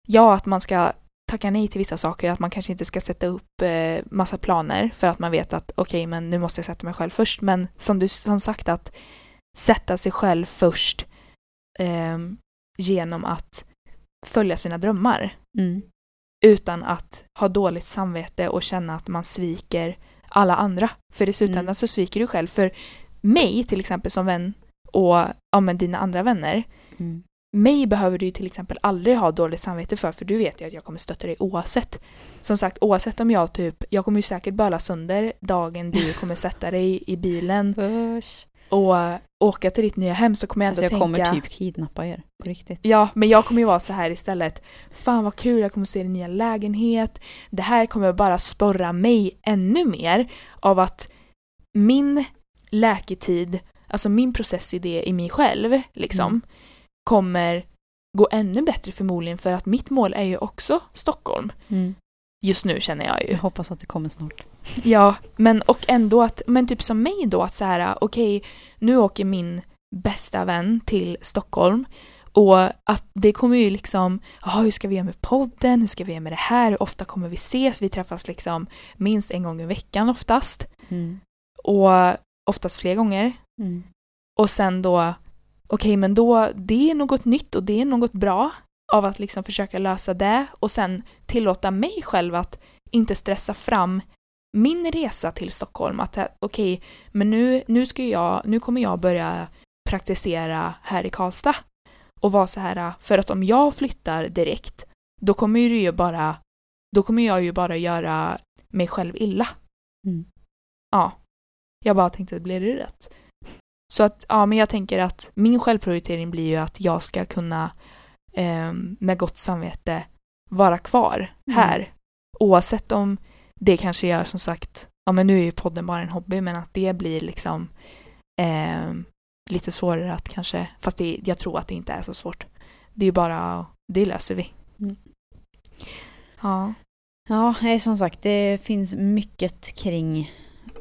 B: ja att man ska tacka nej till vissa saker, att man kanske inte ska sätta upp eh, massa planer för att man vet att okej men nu måste jag sätta mig själv först men som du som sagt att sätta sig själv först ehm, genom att följa sina drömmar
A: Mm.
B: utan att ha dåligt samvete och känna att man sviker alla andra. För i slutändan
A: Mm.
B: så sviker du själv. För mig till exempel som vän och ja, men dina andra vänner,
A: Mm.
B: mig behöver du till exempel aldrig ha dåligt samvete för, för du vet ju att jag kommer stötta dig oavsett. Som sagt, oavsett om jag typ, jag kommer ju säkert böla sönder dagen du kommer sätta dig i bilen
A: Usch.
B: Och åka till ditt nya hem så kommer jag ändå
A: Alltså jag
B: tänka
A: kommer typ kidnappa er. På riktigt.
B: Ja, men jag kommer ju vara så här istället. Fan vad kul, jag kommer se din nya lägenhet. Det här kommer bara sporra mig ännu mer av att min läketid, alltså min processidé i mig själv, liksom,
A: Mm.
B: kommer gå ännu bättre förmodligen för att mitt mål är ju också Stockholm.
A: Mm.
B: Just nu känner jag ju.
A: Jag hoppas att det kommer snart.
B: Ja, men och ändå att, men typ som mig då att så här, okej, nu åker min bästa vän till Stockholm och att det kommer ju liksom, ja hur ska vi göra med podden, hur ska vi göra med det här, hur ofta kommer vi ses, vi träffas liksom minst en gång i veckan oftast
A: Mm.
B: och oftast fler gånger
A: Mm.
B: och sen då, okej men då, det är något nytt och det är något bra av att liksom försöka lösa det och sen tillåta mig själv att inte stressa fram min resa till Stockholm. Att okej, men nu, nu, ska jag, nu kommer jag börja praktisera här i Karlstad och vara så här, för att om jag flyttar direkt, då kommer ju ju bara, då kommer jag ju bara göra mig själv illa.
A: Mm.
B: Ja. Jag bara tänkte, blir det rätt? Så att, ja men jag tänker att min självprioritering blir ju att jag ska kunna eh, med gott samvete vara kvar
A: Mm.
B: här. Oavsett om det kanske gör som sagt, ja men nu är ju podden bara en hobby men att det blir liksom eh, lite svårare att kanske, fast det, jag tror att det inte är så svårt. Det är ju bara, det löser vi.
A: Mm.
B: Ja.
A: Ja, som sagt, det finns mycket kring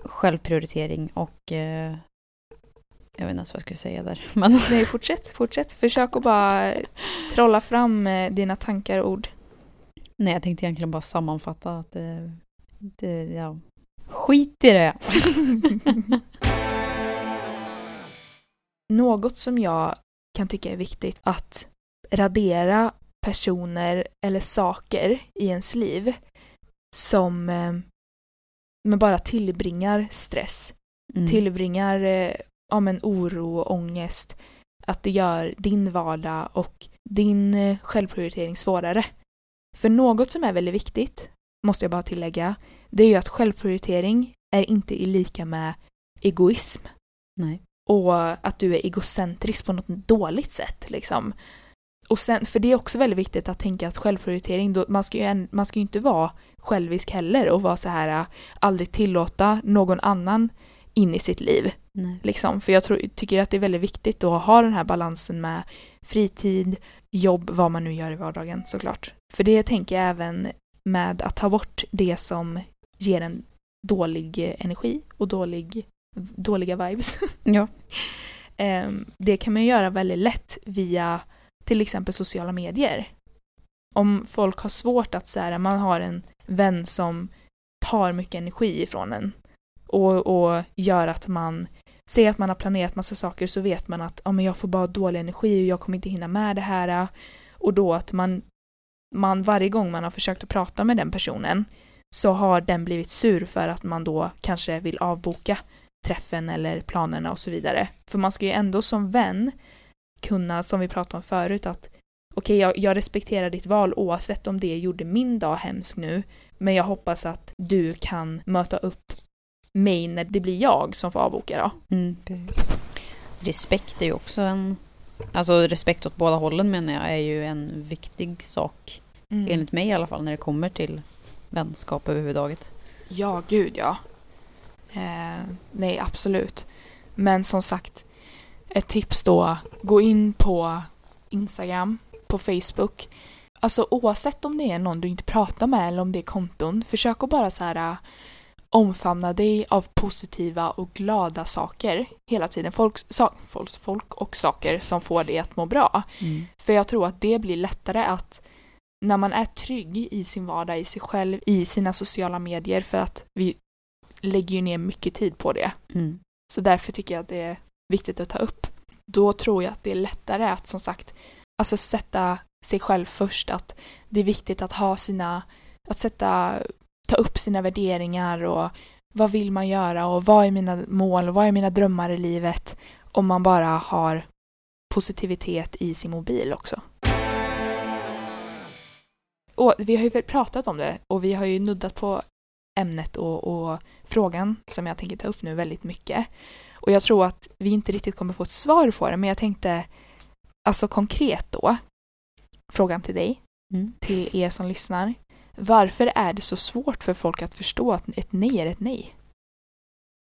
A: självprioritering och eh, jag vet inte ens vad jag skulle säga där. Men
B: Nej, fortsätt, fortsätt. Försök att bara trolla fram eh, dina tankar och ord.
A: nej, jag tänkte egentligen bara sammanfatta att det, det ja, skit i det.
B: Något som jag kan tycka är viktigt att radera personer eller saker i ens liv som eh, men bara tillbringar stress,
A: Mm.
B: tillbringar eh, ja, men oro och ångest. Att det gör din vardag och din eh, självprioritering svårare. För något som är väldigt viktigt, måste jag bara tillägga, det är ju att självprioritering är inte lika med egoism
A: Nej.
B: och att du är egocentrisk på något dåligt sätt. Liksom. Och sen, för det är också väldigt viktigt att tänka att självprioritering, då, man, ska ju en, man ska ju inte vara självisk heller och vara så här, äh, aldrig tillåta någon annan in i sitt liv.
A: Nej.
B: Liksom. För jag tror, tycker att det är väldigt viktigt att ha den här balansen med fritid, jobb, vad man nu gör i vardagen såklart. För det tänker jag även med att ta bort det som ger en dålig eh, energi och dålig, dåliga vibes.
A: Ja.
B: Ehm, det kan man göra väldigt lätt via till exempel sociala medier. Om folk har svårt att så här, man har en vän som tar mycket energi ifrån en och, och gör att man säger att man har planerat massa saker så vet man att ja, men jag får bara dålig energi och jag kommer inte hinna med det här. Och då att man, man varje gång man har försökt att prata med den personen så har den blivit sur för att man då kanske vill avboka träffen eller planerna och så vidare. För man ska ju ändå som vän kunna, som vi pratade om förut, att okej, jag, jag respekterar ditt val oavsett om det gjorde min dag hemsk nu, men jag hoppas att du kan möta upp mig när det blir jag som får avboka då.
A: Mm. Respekt är ju också en... Alltså respekt åt båda hållen menar jag är ju en viktig sak.
B: Mm.
A: Enligt mig i alla fall när det kommer till vänskap överhuvudtaget.
B: Ja, gud ja. Eh, nej, absolut. Men som sagt, ett tips då, gå in på Instagram, på Facebook. Alltså oavsett om det är någon du inte pratar med eller om det är konton, försök att bara så här äh, omfamna dig av positiva och glada saker hela tiden. Folk, sa, folk, folk och saker som får dig att må bra.
A: Mm.
B: För jag tror att det blir lättare att när man är trygg i sin vardag, i sig själv, i sina sociala medier för att vi lägger ju ner mycket tid på det.
A: Mm.
B: Så därför tycker jag att det är viktigt att ta upp. Då tror jag att det är lättare att som sagt alltså sätta sig själv först. Att det är viktigt att ha sina, att sätta, ta upp sina värderingar och vad vill man göra och vad är mina mål och vad är mina drömmar i livet. Om man bara har positivitet i sin mobil också. Och vi har ju pratat om det och vi har ju nuddat på ämnet och, och frågan som jag tänker ta upp nu väldigt mycket. Och jag tror att vi inte riktigt kommer få ett svar på det men jag tänkte alltså konkret då frågan till dig,
A: Mm.
B: till er som lyssnar. Varför är det så svårt för folk att förstå att ett nej är ett nej?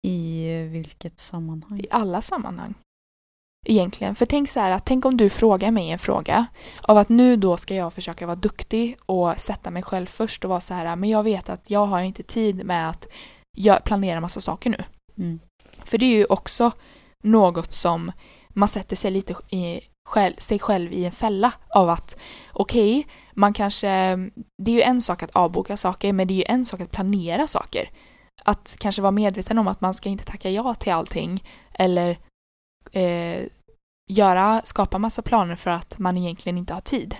A: I vilket sammanhang?
B: I alla sammanhang. Egentligen. För tänk så här att tänk om du frågar mig en fråga av att nu då ska jag försöka vara duktig och sätta mig själv först och vara så här men jag vet att jag har inte tid med att planera massa saker nu.
A: Mm.
B: För det är ju också något som man sätter sig lite i själv, sig själv i en fälla av att okej, man kanske, det är ju en sak att avboka saker men det är ju en sak att planera saker. Att kanske vara medveten om att man ska inte tacka ja till allting eller eh, göra, skapa massa planer för att man egentligen inte har tid.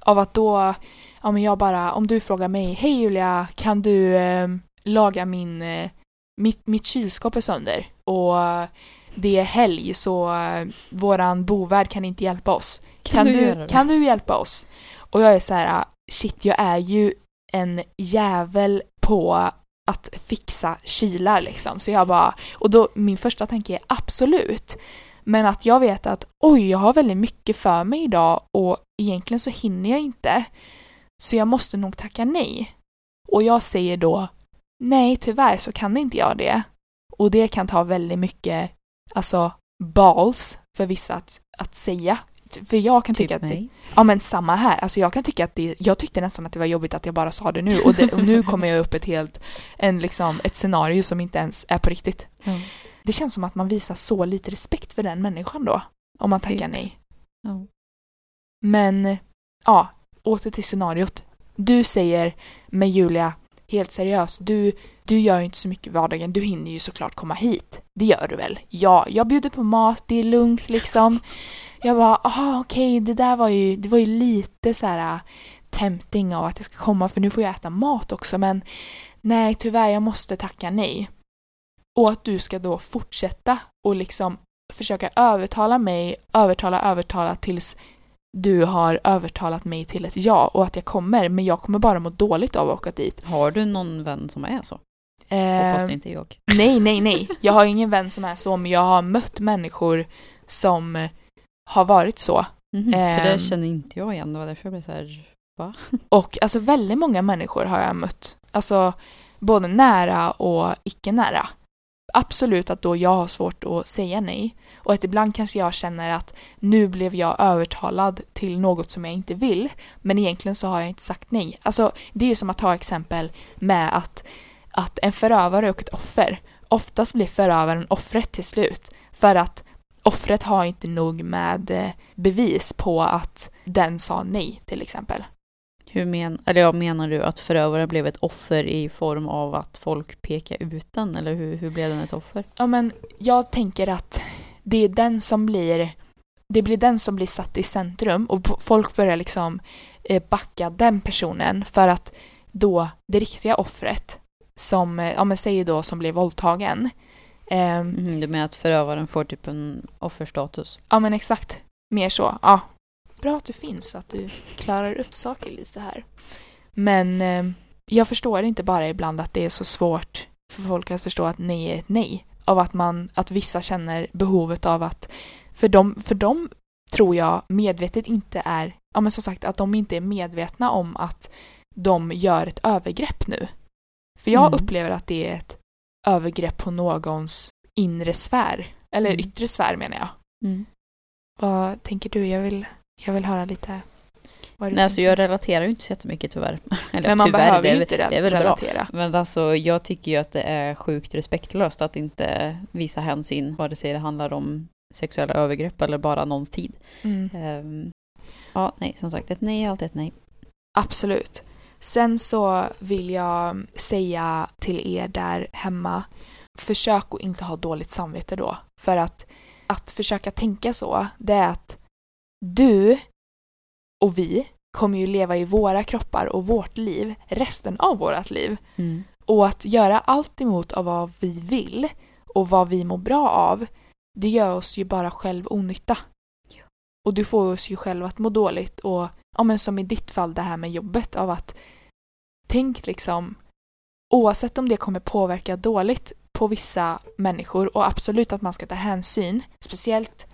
B: Av att då, ja men jag bara, om du frågar mig, hej Julia, kan du eh, laga min, eh, mitt, mitt kylskåp är sönder och det är helg så eh, våran bovärd kan inte hjälpa oss. Kan,
A: du
B: du, kan du hjälpa oss? Och jag är så här, shit jag är ju en jävel på att fixa kylar liksom. Så jag bara, och då min första tanke är absolut. Men att jag vet att oj, jag har väldigt mycket för mig idag och egentligen så hinner jag inte. Så jag måste nog tacka nej. Och jag säger då nej, tyvärr så kan inte jag det. Och det kan ta väldigt mycket, alltså balls för vissa att, att säga. För jag kan tycka
A: Typ
B: att det. Ja men samma här. Alltså jag kan tycka att det, jag tyckte nästan att det var jobbigt att jag bara sa det nu och, det, och nu kommer jag upp ett helt, en liksom, ett scenario som inte ens är på riktigt.
A: Ja.
B: Det känns som att man visar så lite respekt för den människan då. Om man tackar
A: Typ.
B: nej.
A: Ja.
B: Men, ja, åter till scenariot. Du säger med Julia, helt seriöst, du, du gör ju inte så mycket i vardagen, du hinner ju såklart komma hit. Det gör du väl? Ja, jag bjuder på mat, det är lugnt liksom. Jag bara, aha okej, det där var ju, det var ju lite så här tempting av att jag ska komma för nu får jag äta mat också men nej tyvärr jag måste tacka nej. Och att du ska då fortsätta och liksom försöka övertala mig, övertala, övertala tills du har övertalat mig till ett ja och att jag kommer men jag kommer bara må dåligt av att åka dit.
A: Har du någon vän som är så? Hoppas
B: Eh,
A: det inte är jag.
B: Nej, nej, nej. Jag har ingen vän som är så, men jag har mött människor som har varit så.
A: Mhm, För det
B: Ehm.
A: känner inte jag igen, det var därför jag blev så här,
B: Och alltså väldigt många människor har jag mött. Alltså både nära och icke nära. Absolut att då jag har svårt att säga nej. Och att ibland kanske jag känner att nu blev jag övertalad till något som jag inte vill. Men egentligen så har jag inte sagt nej. Alltså det är ju som att ta exempel med att, att en förövare och ett offer. Oftast blir förövaren offret till slut. För att offret har inte nog med eh, bevis på att den sa nej till exempel
A: hur men, eller ja, menar du att förövaren blev ett offer i form av att folk pekar ut den? Eller hur, hur blev den ett offer?
B: Ja men jag tänker att det är den som blir det blir den som blir satt i centrum och folk börjar liksom eh, backa den personen för att då det riktiga offret som, eh, ja men säg då som blir våldtagen ehm,
A: Mhm, Du menar att förövaren får typ en offerstatus?
B: Ja men exakt, mer så, ja. Bra att du finns så att du klarar upp saker lite här. Men eh, jag förstår inte bara ibland att det är så svårt för folk att förstå att nej är ett nej. Av att man, att vissa känner behovet av att, för dem, för dem tror jag medvetet inte är, ja men som sagt att de inte är medvetna om att de gör ett övergrepp nu. För jag
A: Mm.
B: upplever att det är ett övergrepp på någons inre sfär. Eller
A: Mm.
B: yttre sfär menar jag.
A: Mm.
B: Vad tänker du? Jag vill, jag vill höra lite
A: Nej, alltså jag relaterar ju inte så jättemycket tyvärr. Eller
B: Men man
A: tyvärr,
B: behöver
A: det
B: ju inte
A: det är väl bra.
B: relatera.
A: Men alltså jag tycker ju att det är sjukt respektlöst att inte visa hänsyn vare sig det handlar om sexuella övergrepp eller bara någons tid.
B: Mm.
A: Ehm, ja, nej, som sagt, ett nej är alltid ett nej.
B: Absolut. Sen så vill jag säga till er där hemma, försök att inte ha dåligt samvete då. För att, att försöka tänka så, det är att du och vi kommer ju leva i våra kroppar och vårt liv resten av vårt liv.
A: Mm.
B: Och att göra allt emot av vad vi vill och vad vi mår bra av, det gör oss ju bara själv onytta. Och du får oss ju själv att må dåligt och, ja men som i ditt fall det här med jobbet av att tänk liksom, oavsett om det kommer påverka dåligt på vissa människor och absolut att man ska ta hänsyn, speciellt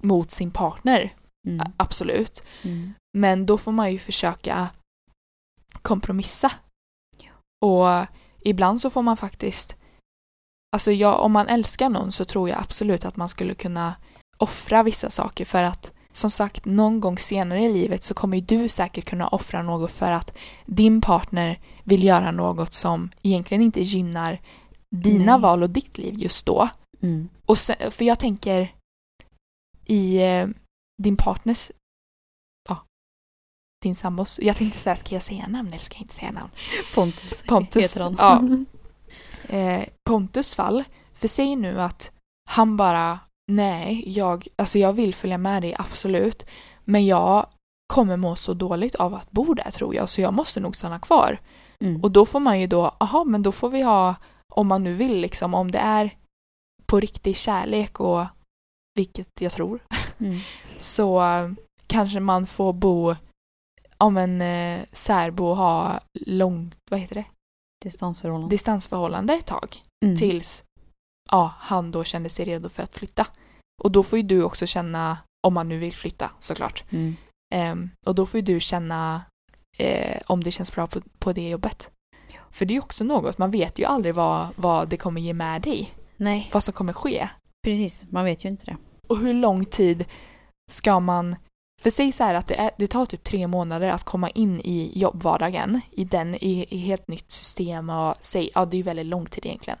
B: mot sin partner,
A: Mm.
B: absolut.
A: Mm.
B: Men då får man ju försöka kompromissa. Och ibland så får man faktiskt, alltså jag, om man älskar någon så tror jag absolut att man skulle kunna offra vissa saker för att som sagt, någon gång senare i livet så kommer ju du säkert kunna offra något för att din partner vill göra något som egentligen inte gynnar dina
A: Nej.
B: val och ditt liv just då.
A: Mm.
B: Och sen, för jag tänker i eh, din partners, ja, din sambos, jag tänkte säga, ska jag säga namn eller ska jag inte säga namn?
A: Pontus,
B: Pontus,
A: heter han.
B: ja. Eh, Pontus fall, för säg nu att han bara, nej, jag, alltså jag vill följa med dig absolut, men jag kommer må så dåligt av att bo där tror jag, så jag måste nog stanna kvar.
A: Mm.
B: Och då får man ju då, aha men då får vi ha, om man nu vill liksom, om det är på riktig kärlek och vilket jag tror,
A: Mm.
B: så eh, kanske man får bo, om en eh, särbo och ha långt, vad heter det,
A: Distansförhållande.
B: distansförhållande ett tag
A: Mm.
B: tills ja, han då kände sig redo för att flytta. Och då får ju du också känna, om man nu vill flytta såklart,
A: Mm.
B: Ehm, och då får ju du känna eh, om det känns bra på, på det jobbet. För det är ju också något, man vet ju aldrig vad, vad det kommer ge med dig.
A: Nej,
B: Vad som kommer ske.
A: precis. Man vet ju inte det.
B: Och hur lång tid ska man... För säg så här att det, är, det tar typ tre månader att komma in i jobbvardagen, i den, i, i helt nytt system och säg, ja det är ju väldigt lång tid egentligen.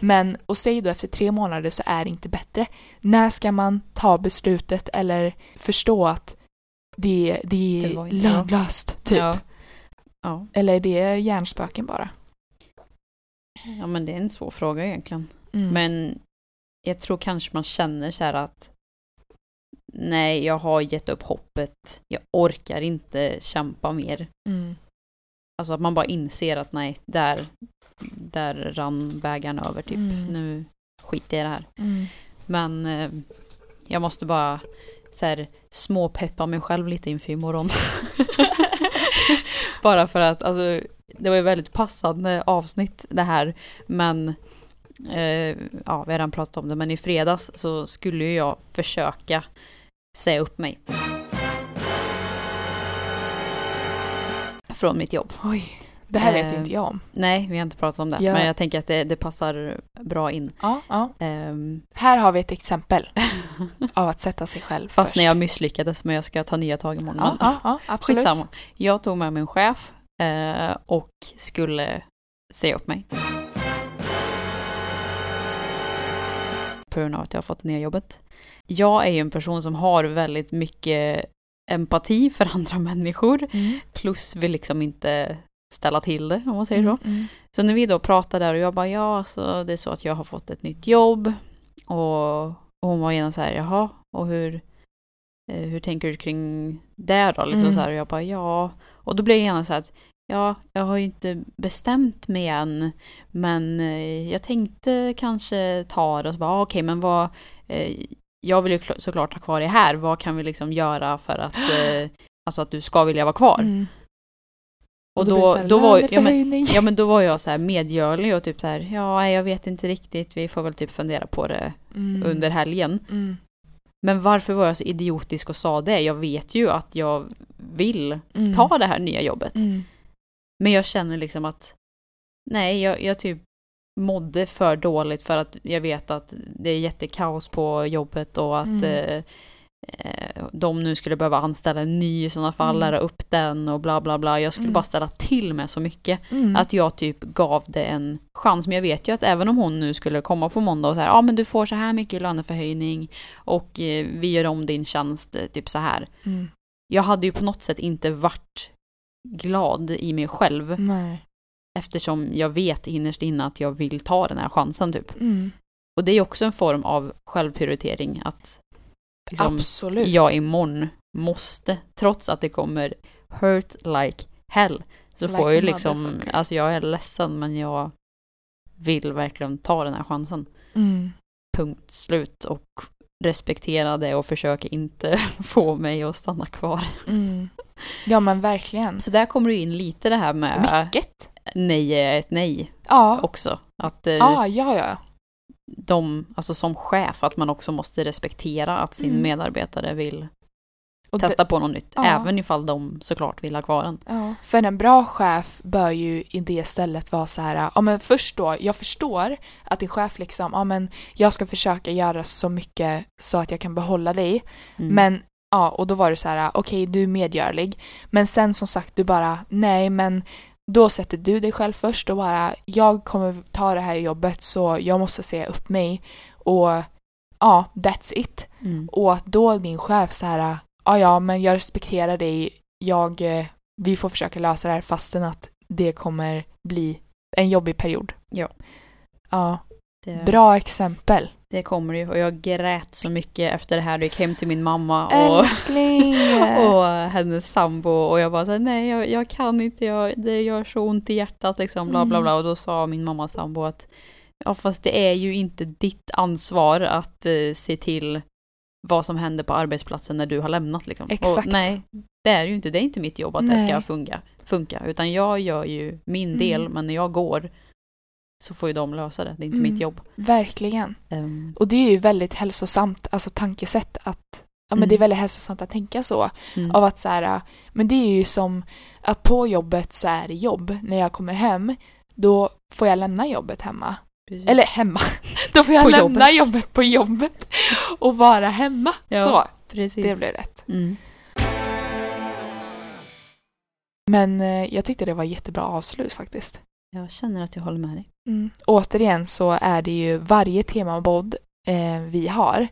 B: Men, och säg då efter tre månader så är det inte bättre. När ska man ta beslutet eller förstå att det, det är lönlöst, typ?
A: Ja. Ja.
B: Eller är det hjärnspöken bara?
A: ja, men det är en svår fråga egentligen.
B: Mm.
A: Men jag tror kanske man känner så här att nej, jag har gett upp hoppet. Jag orkar inte kämpa mer.
B: Mm.
A: Alltså att man bara inser att nej, där, där rann bägaren över typ.
B: Mm.
A: Nu skiter jag i det här.
B: Mm.
A: Men eh, jag måste bara så här, småpeppa mig själv lite inför imorgon. bara för att alltså, det var ju väldigt passande avsnitt det här. Men eh, ja, vi har redan pratat om det. Men i fredags så skulle ju jag försöka säga upp mig. Från mitt jobb.
B: Oj, det här vet
A: Eh,
B: inte jag om.
A: Nej, vi har inte pratat om det.
B: Ja.
A: Men jag tänker att det, det passar bra in.
B: Ja, ja.
A: Ehm,
B: Här har vi ett exempel av att sätta sig själv
A: Fast
B: först.
A: när jag misslyckades men jag ska ta nya tag imorgon.
B: Ja, ja, ja absolut.
A: skitsamma. Jag tog med min chef eh, och skulle säga upp mig. På grund av att jag har fått det nya jobbet. Jag är ju en person som har väldigt mycket empati för andra människor.
B: Mm.
A: Plus vill liksom inte ställa till det om man säger så.
B: Mm, mm.
A: Så när vi då pratade där och jag bara ja, så det är så att jag har fått ett nytt jobb. Och, och hon var gärna så här, jaha, och hur, eh, hur tänker du kring det då? Liksom
B: Mm.
A: så här, och jag bara ja. Och då blev jag gärna så här att ja, jag har ju inte bestämt mig än. Men eh, jag tänkte kanske ta det och så bara ah, okej, men vad eh, jag vill ju kl- såklart ha kvar det här. Vad kan vi liksom göra för att eh, Alltså att du ska vilja vara kvar.
B: Mm.
A: Och
B: det
A: då,
B: här,
A: då var ja, men. Ja men då var jag så här medgörlig och typ så här, ja jag vet inte riktigt, vi får väl typ fundera på det
B: Mm.
A: under helgen.
B: Mm.
A: Men varför var jag så idiotisk och sa det? Jag vet ju att jag vill
B: Mm.
A: ta det här nya jobbet. Men jag känner liksom att nej, jag, jag typ mådde för dåligt för att jag vet att det är jättekaos på jobbet och att
B: Mm.
A: eh, eh, de nu skulle behöva anställa en ny i sådana fall,
B: Mm.
A: lära upp den och bla bla bla. Jag skulle
B: Mm.
A: bara ställa till med så mycket.
B: Mm.
A: Att jag typ gav det en chans. Men jag vet ju att även om hon nu skulle komma på måndag och säga ja men du får så här mycket löneförhöjning och eh, vi gör om din tjänst eh, typ så här.
B: Mm.
A: Jag hade ju på något sätt inte varit glad i mig själv
B: Nej.
A: eftersom jag vet innerst inne att jag vill ta den här chansen typ.
B: Mm.
A: Och det är också en form av självprioritering att liksom,
B: Absolut.
A: jag imorgon måste, trots att det kommer hurt like hell, så
B: Like
A: får jag ju liksom, alltså jag är ledsen men jag vill verkligen ta den här chansen.
B: Mm.
A: Punkt slut och respektera det och försöka inte få mig att stanna kvar.
B: Mm. Ja men verkligen.
A: Så där kommer det in lite det här med
B: Mycket.
A: nej är ett nej
B: Ja.
A: också. Att eh,
B: Ja, ja, ja.
A: de, alltså som chef, att man också måste respektera att sin
B: Mm.
A: medarbetare vill
B: Och
A: testa på något nytt.
B: Ja.
A: Även ifall de såklart vill ha kvar den.
B: Ja, för en bra chef bör ju i det stället vara så här, ja men först då, jag förstår att din chef liksom, ja men jag ska försöka göra så mycket så att jag kan behålla dig.
A: Mm.
B: Men, ja, och då var det så här, okej du är medgörlig. Men sen som sagt, du bara, nej men då sätter du dig själv först och bara, jag kommer ta det här jobbet så jag måste säga upp mig. Och ja, that's it.
A: Mm.
B: Och att då din chef så här, ja ja men jag respekterar dig, jag, eh, vi får försöka lösa det här fastän att det kommer bli en jobbig period.
A: Ja.
B: Ja,
A: Det,
B: bra exempel.
A: Det kommer ju och jag grät så mycket efter det här och gick hem till min mamma och, och hennes sambo och jag bara såhär nej jag, jag kan inte, jag, det gör så ont i hjärtat liksom bla bla
B: Mm.
A: bla och då sa min mammas sambo att ja fast det är ju inte ditt ansvar att eh, se till vad som händer på arbetsplatsen när du har lämnat liksom.
B: Exakt.
A: Och, nej, det är ju inte, det är inte mitt jobb att det ska
B: Nej.
A: funka, funka utan jag gör ju min
B: Mm.
A: del men när jag går så får ju de lösa det, det är inte
B: Mm.
A: mitt jobb.
B: Verkligen.
A: Ehm,
B: Och det är ju väldigt hälsosamt, alltså tankesätt att Ja men
A: Mm.
B: det är väldigt hälsosamt att tänka så.
A: mm.
B: Av att så här, men det är ju som att på jobbet så är det jobb. När jag kommer hem, då får jag lämna jobbet hemma.
A: Precis.
B: Eller hemma. Då får jag
A: På
B: lämna
A: jobbet.
B: jobbet på jobbet och vara hemma.
A: Ja,
B: Så,
A: Precis.
B: det blev rätt.
A: Mm.
B: Men eh, jag tyckte det var jättebra avslut faktiskt.
A: Jag känner att jag håller med dig.
B: Mm. Återigen så är det ju varje temabodd eh, vi har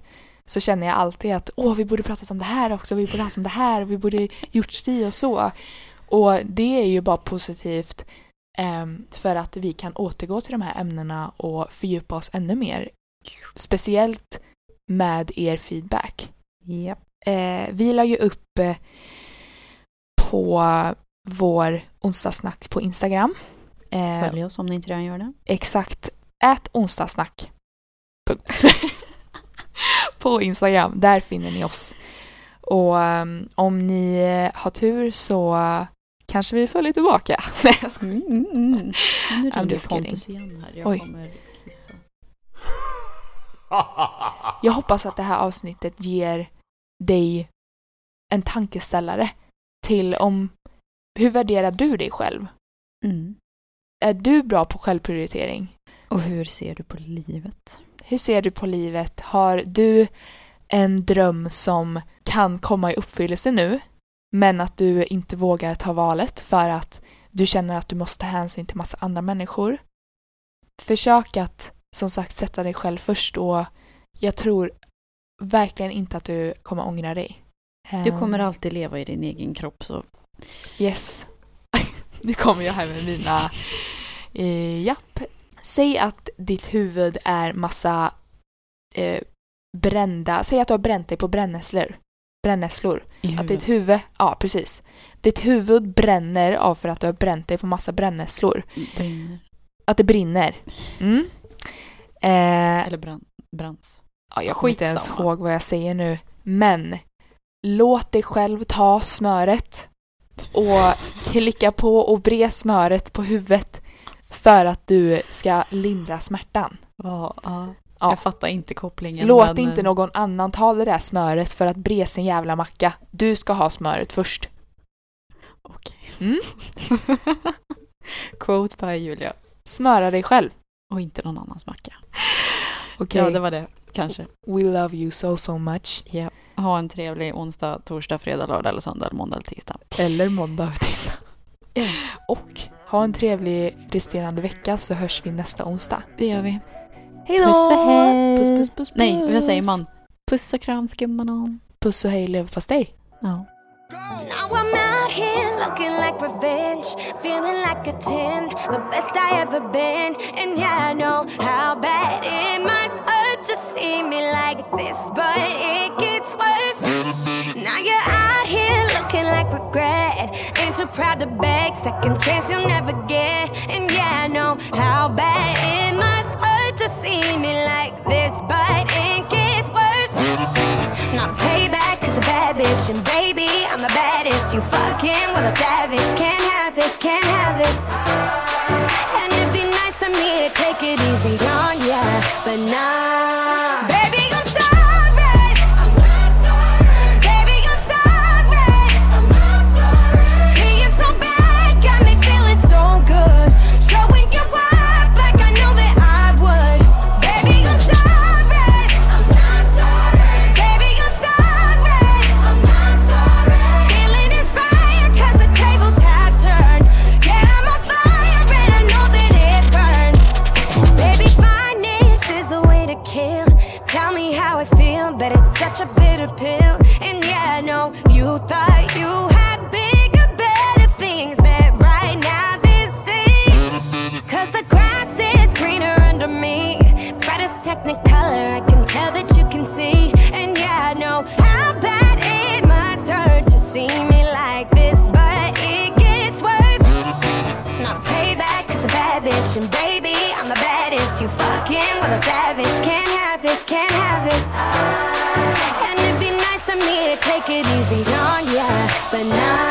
B: så känner jag alltid att åh, vi borde pratat om det här också, vi borde pratat om det här, vi borde gjort si och så. Och det är ju bara positivt ehm, för att vi kan återgå till de här ämnena och fördjupa oss ännu mer. Speciellt med er feedback.
A: Ja.
B: Eh, vi la ju upp eh, på vår onsdagssnack på Instagram. Eh,
A: Följ oss om ni inte redan gör det.
B: Exakt. Ät onsdagssnack. Punkt. på Instagram. Där finner ni oss. Och um, om ni har tur så uh, kanske vi följer tillbaka. Nej, jag skojar.
A: Mm, mm, mm. Nu ringer. Pontus igen här. Jag
B: Oj.
A: kommer kissa.
B: Jag hoppas att det här avsnittet ger dig en tankeställare till om hur värderar du dig själv?
A: Mm.
B: Är du bra på självprioritering?
A: Och hur ser du på livet?
B: Hur ser du på livet? Har du en dröm som kan komma i uppfyllelse nu men att du inte vågar ta valet för att du känner att du måste ta hänsyn till massa andra människor? Försök att som sagt sätta dig själv först och jag tror verkligen inte att du kommer ångra dig.
A: Du
B: Ehm,
A: kommer alltid leva i din egen kropp så
B: Yes. Nu kommer jag här med mina... Eh, japp. Säg att ditt huvud är massa eh, brända... Säg att du har bränt dig på brännässlor. Brännässlor. Att ditt huvud... Ja, precis. Ditt huvud bränner av för att du har bränt dig på massa brännässlor.
A: brinner.
B: Att det brinner. Mm. Eh,
A: Eller brann, branns.
B: ja, jag kommer inte ens ihåg vad jag säger nu. Men låt dig själv ta smöret och klicka på och bre smöret på huvudet för att du ska lindra smärtan.
A: Ja, ja. Jag fattar inte kopplingen.
B: Låt
A: men...
B: inte eh, någon annan ta det där smöret för att bre sin jävla macka. Du ska ha smöret först.
A: Okej.
B: Mm.
A: Quote by Julia.
B: Smöra dig själv.
A: Och inte någon annans macka.
B: Okej. Okay.
A: Ja, det var det. Kanske.
B: We love you so so much.
A: Yeah ha en trevlig onsdag, torsdag, fredag, lördag eller söndag, måndag eller tisdag.
B: Eller måndag och tisdag. Och ha en trevlig resterande vecka så hörs vi nästa onsdag.
A: Det gör vi.
B: Hej då!
A: Puss!
B: Puss, puss, puss,
A: Nej, vad säger man? Puss och kram skummanon.
B: Puss och hej leverpastej.
A: Ja.
D: Now I'm out here looking like revenge, feeling like a ten. the best I ever been. And yeah, I know how bad it must hurt to see me like this, but it gets regret. Ain't too proud to beg, second chance you'll never get. And yeah, I know how bad it must hurt to see me like this, but it gets worse. Not payback, cause a bad bitch, and baby, I'm the baddest. You fucking with a savage, can't have this, can't have this. And it'd be nice for me to take it easy on ya, but nah. savage. Can't have this, can't have this. And it'd be nice for me to take it easy on ya, but not.